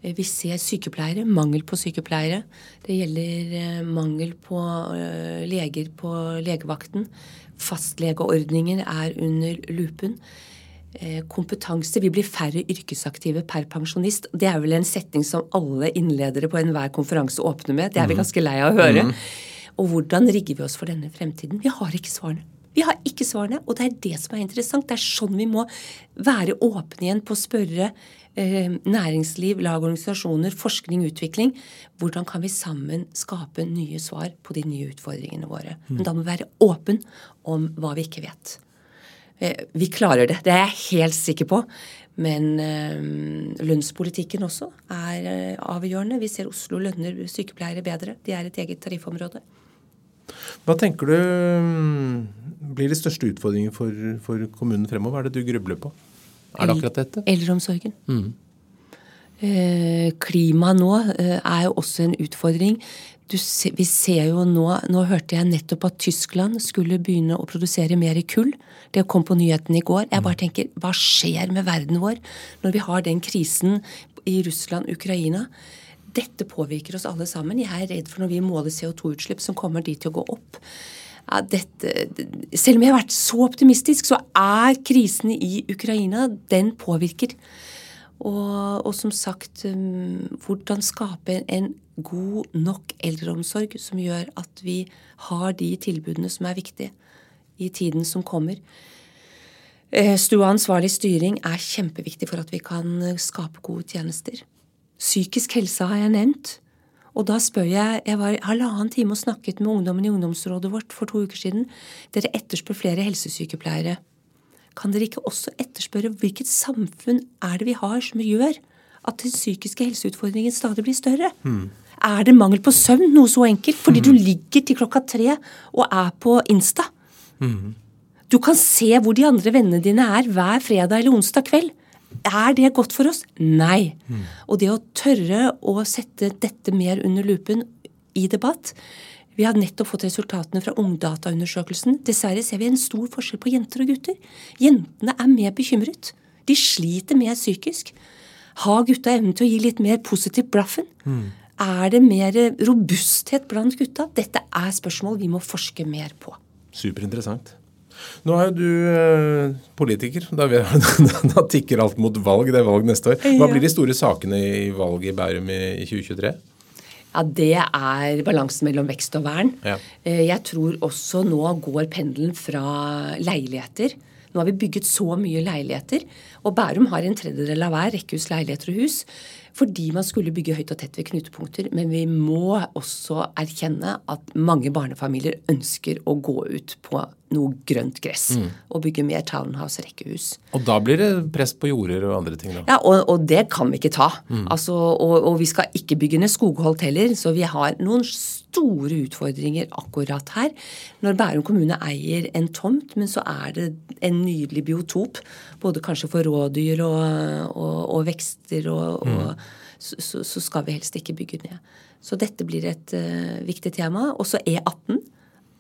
Eh, Vi ser sykepleiere, mangel på sykepleiere. Det gjelder eh, mangel på eh, leger på legevakten. Fastlegeordninger er under lupen. Kompetanse. Vi blir færre yrkesaktive per pensjonist. Det er vel en setning som alle innledere på enhver konferanse åpner med. Det er vi ganske lei av å høre. Og hvordan rigger vi oss for denne fremtiden? Vi har ikke svarene. Vi har ikke svarene, og det er det som er interessant. Det er sånn vi må være åpne igjen på å spørre eh, næringsliv, lag, organisasjoner, forskning, utvikling. Hvordan kan vi sammen skape nye svar på de nye utfordringene våre? Men da må vi være åpen om hva vi ikke vet. Eh, Vi klarer det, det er jeg helt sikker på. Men eh, lønnspolitikken også er eh, avgjørende. Vi ser Oslo lønner sykepleiere bedre. De er et eget tariffområde. Hva tenker du mm, blir de største utfordringene for, for kommunen fremover? Hva er det du grubler på? Er det akkurat dette? Eldreomsorgen. Eh, klima nå eh, er jo også en utfordring. Du se, vi ser jo nå Nå hørte jeg nettopp at Tyskland skulle begynne å produsere mer kull. Det kom på nyhetene i går. Jeg bare tenker, hva skjer med verden vår når vi har den krisen i Russland, Ukraina? Dette påvirker oss alle sammen. Jeg er redd for når vi måler CO2-utslipp, som kommer de til å gå opp. Ja, dette, selv om jeg har vært så optimistisk, så er krisen i Ukraina, den påvirker. Og, og som sagt, um, hvordan skape en god nok eldreomsorg som gjør at vi har de tilbudene som er viktige i tiden som kommer. Eh, Stua ansvarlig styring er kjempeviktig for at vi kan skape gode tjenester. Psykisk helse har jeg nevnt. Og da spør jeg Jeg var halvannen time og snakket med ungdommen i ungdomsrådet vårt for to uker siden. Dere etterspør flere helsesykepleiere. Kan dere ikke også etterspørre hvilket samfunn er det vi har som gjør at den psykiske helseutfordringen stadig blir større? Mm. Er det mangel på søvn, noe så enkelt? Fordi du ligger til klokka tre og er på Insta. Mm. Du kan se hvor de andre vennene dine er hver fredag eller onsdag kveld. Er det godt for oss? Nei. Mm. Og det å tørre å sette dette mer under lupen i debatt Vi har nettopp fått resultatene fra Ungdataundersøkelsen. Dessverre ser vi en stor forskjell på jenter og gutter. Jentene er mer bekymret. De sliter mer psykisk. Har gutta evnen til å gi litt mer positivt blaffen? Mm. Er det mer robusthet blant gutta? Dette er spørsmål vi må forske mer på. Superinteressant. Nå er du eh, politiker. Da, da, tikker alt mot valg. Det er valg neste år. Hva blir de store sakene i valget i Bærum i, i 2023? Ja, Det er balansen mellom vekst og vern. Ja. Eh, jeg tror også nå går pendelen fra leiligheter. Nå har vi bygget så mye leiligheter. Og Bærum har en tredjedel av hver rekkehus, leiligheter og hus fordi man skulle bygge høyt og tett ved knutepunkter. Men vi må også erkjenne at mange barnefamilier ønsker å gå ut på noe grønt gress mm. og bygge mer townhouse-rekkehus. Og da blir det press på jorder og andre ting? da? Ja, og, og det kan vi ikke ta. Mm. Altså, og, og, vi skal ikke bygge ned skogholt heller, så vi har noen store utfordringer akkurat her. Når Bærum kommune eier en tomt, men så er det en nydelig biotop, både kanskje for rådyr og, og vekster og, mm så, så, så, skal vi helst ikke bygge ned. Så dette blir et uh, viktig tema. Også E18.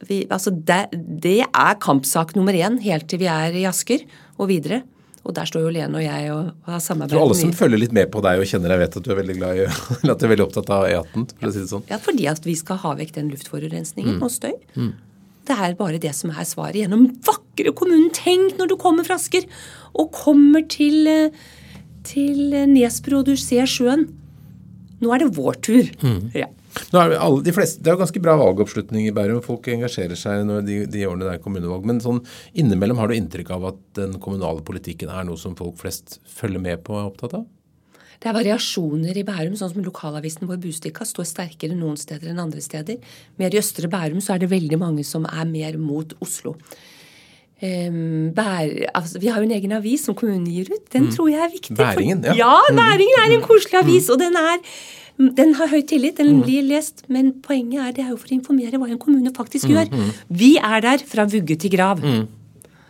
Vi, altså det, det, er kampsak nummer én helt til vi er i Asker og videre. Og der står jo Lene og jeg og har samarbeidet Alle som følger litt med på deg og kjenner deg, vet at du er veldig glad i, at du er veldig opptatt av E18? for å si det sånn. Ja, fordi at vi skal ha vekk den luftforurensningen mm. og støy. Mm. Det er bare det som er svaret gjennom vakre kommunen. Tenk når du kommer fra Asker og kommer til uh, til Nesbru, og du ser sjøen. Nå er det vår tur. Mm. Ja. Alle, de fleste, det er jo ganske bra valgoppslutning i Bærum. Folk engasjerer seg når de, de årene det er kommunevalg. Men sånn innimellom har du inntrykk av at den kommunale politikken er noe som folk flest følger med på og er opptatt av? Det er variasjoner i Bærum, sånn som lokalavisen vår Bustika står sterkere noen steder enn andre steder. Mer i Østre Bærum så er det veldig mange som er mer mot Oslo. Um, bær, altså, vi har jo en egen avis som kommunen gir ut. Den mm. tror jeg er viktig. Bæringen, ja. ja, Bæringen er en mm. koselig avis. Mm. Og den, er, den har høy tillit, den mm. blir lest. Men poenget er det er jo for å informere hva en kommune faktisk mm. gjør. Mm. Vi er der fra vugge til grav.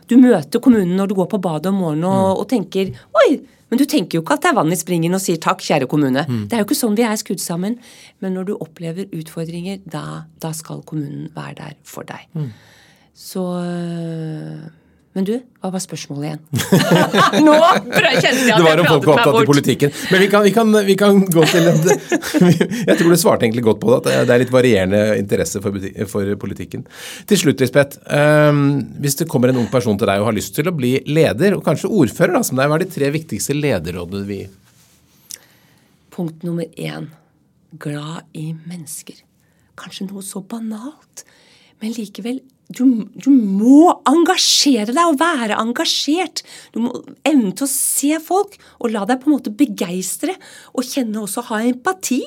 Du møter kommunen når du går på badet om morgenen og, og, tenker Oi! Men du tenker jo ikke at det er vann i springen og sier takk, kjære kommune. Det er jo ikke sånn vi er skrudd sammen. Men når du opplever utfordringer, da, da skal kommunen være der for deg. Så men du, hva var spørsmålet igjen? Nå kjente jeg at det var om folk var opptatt i politikken. Men vi kan, vi, kan, vi kan, gå til en, Jeg tror du svarte egentlig godt på det, at det er litt varierende interesse for, for politikken. Til slutt, Lisbeth. Um, hvis det kommer en ung person til deg og har lyst til å bli leder, og kanskje ordfører, da, som deg, hva er de tre viktigste lederrådene du vil gi? Punkt nummer én glad i mennesker. Kanskje noe så banalt, men likevel du, du, må engasjere deg og være engasjert. Du må evne til å se folk og la deg på en måte begeistre. Og kjenne også ha empati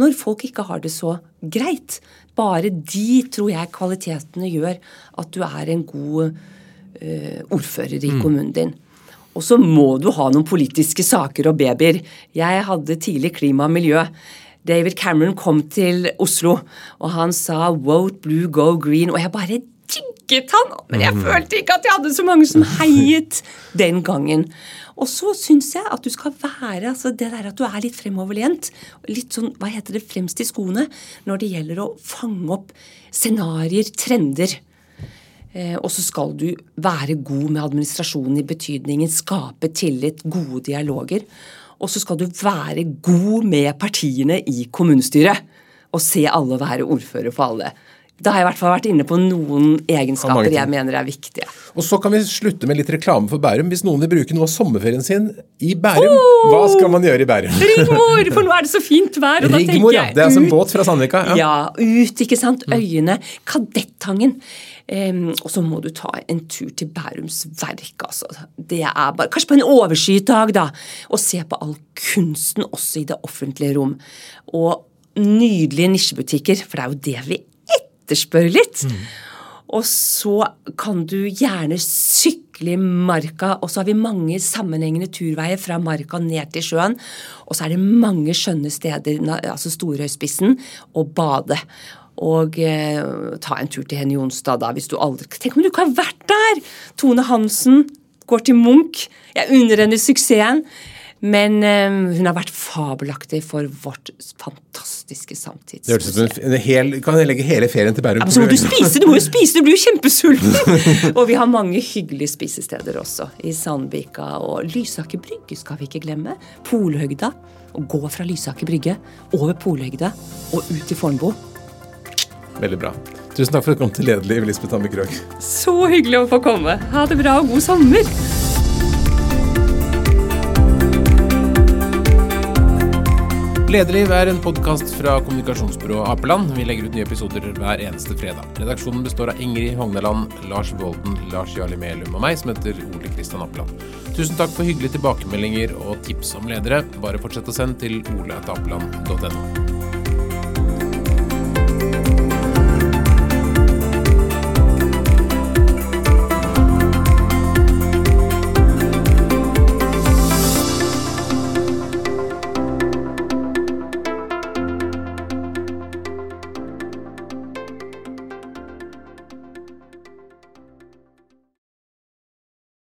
når folk ikke har det så greit. Bare de, tror jeg, kvalitetene gjør at du er en god uh, ordfører i mm. kommunen din. Og så må du ha noen politiske saker og babyer. Jeg hadde tidlig klima og miljø. David Cameron kom til Oslo, og han sa 'vote blue, go green'. Og jeg bare digget han, men jeg mm. følte ikke at jeg hadde så mange som heiet den gangen. Og så syns jeg at du skal være altså det der at du er litt fremoverlent, litt sånn, hva heter det, fremst i skoene når det gjelder å fange opp scenarioer, trender. Eh, og så skal du være god med administrasjonen i betydningen skape tillit, gode dialoger. Og så skal du være god med partiene i kommunestyret og se alle være ordfører for alle Da har jeg i hvert fall vært inne på noen egenskaper jeg mener er viktige. Og så kan vi slutte med litt reklame for Bærum. Hvis noen vil bruke noe av sommerferien sin i Bærum, hva skal man gjøre i Bærum? Rigmor! For nå er det så fint vær, og da tenker jeg ut, ja. Det er altså en båt fra Sandvika. Ja. Ja, ut, ikke sant. Øyene. Kadettangen. Og så må du ta en tur til Bærums Verk, altså. Det er bare, Kanskje på en overskyet dag, da. Og se på all kunsten også i det offentlige rom. Og nydelige nisjebutikker, for det er jo det vi etterspør litt. Og så kan du gjerne sykle i marka, og så har vi mange sammenhengende turveier fra marka ned til sjøen. Og så er det mange skjønne steder, altså Storøyspissen, å bade. Og eh, ta en tur til Henny Jonstad, da, hvis du aldri Tenk om du ikke har vært der! Tone Hansen går til Munch. Jeg unner henne suksessen. Men eh, hun har vært fabelaktig for vårt fantastiske samtids... Det høres ut som en, en hel, Kan jeg legge hele ferien til Bærum? Ja, men så må du spise! Du må jo spise, du blir jo kjempesulten! og vi har mange hyggelige spisesteder også. I Sandvika og Lysaker brygge skal vi ikke glemme. Polhøgda. Å gå fra Lysaker brygge over Polhøgda og ut til Fornebu. Veldig bra. Tusen takk for at du kom til Lederliv, Lisbeth Hammer Krogh. Så hyggelig å få komme. Ha det bra og god sommer! Lederliv er en podkast fra kommunikasjonsbyrået Apeland. Vi legger ut nye episoder hver eneste fredag. Redaksjonen består av Ingrid Hogneland, Lars Volden, Lars Jarli Melum og meg, som heter Ole Kristian Apeland. Tusen takk for hyggelige tilbakemeldinger og tips om ledere. Bare fortsett å sende til oleatapeland.no.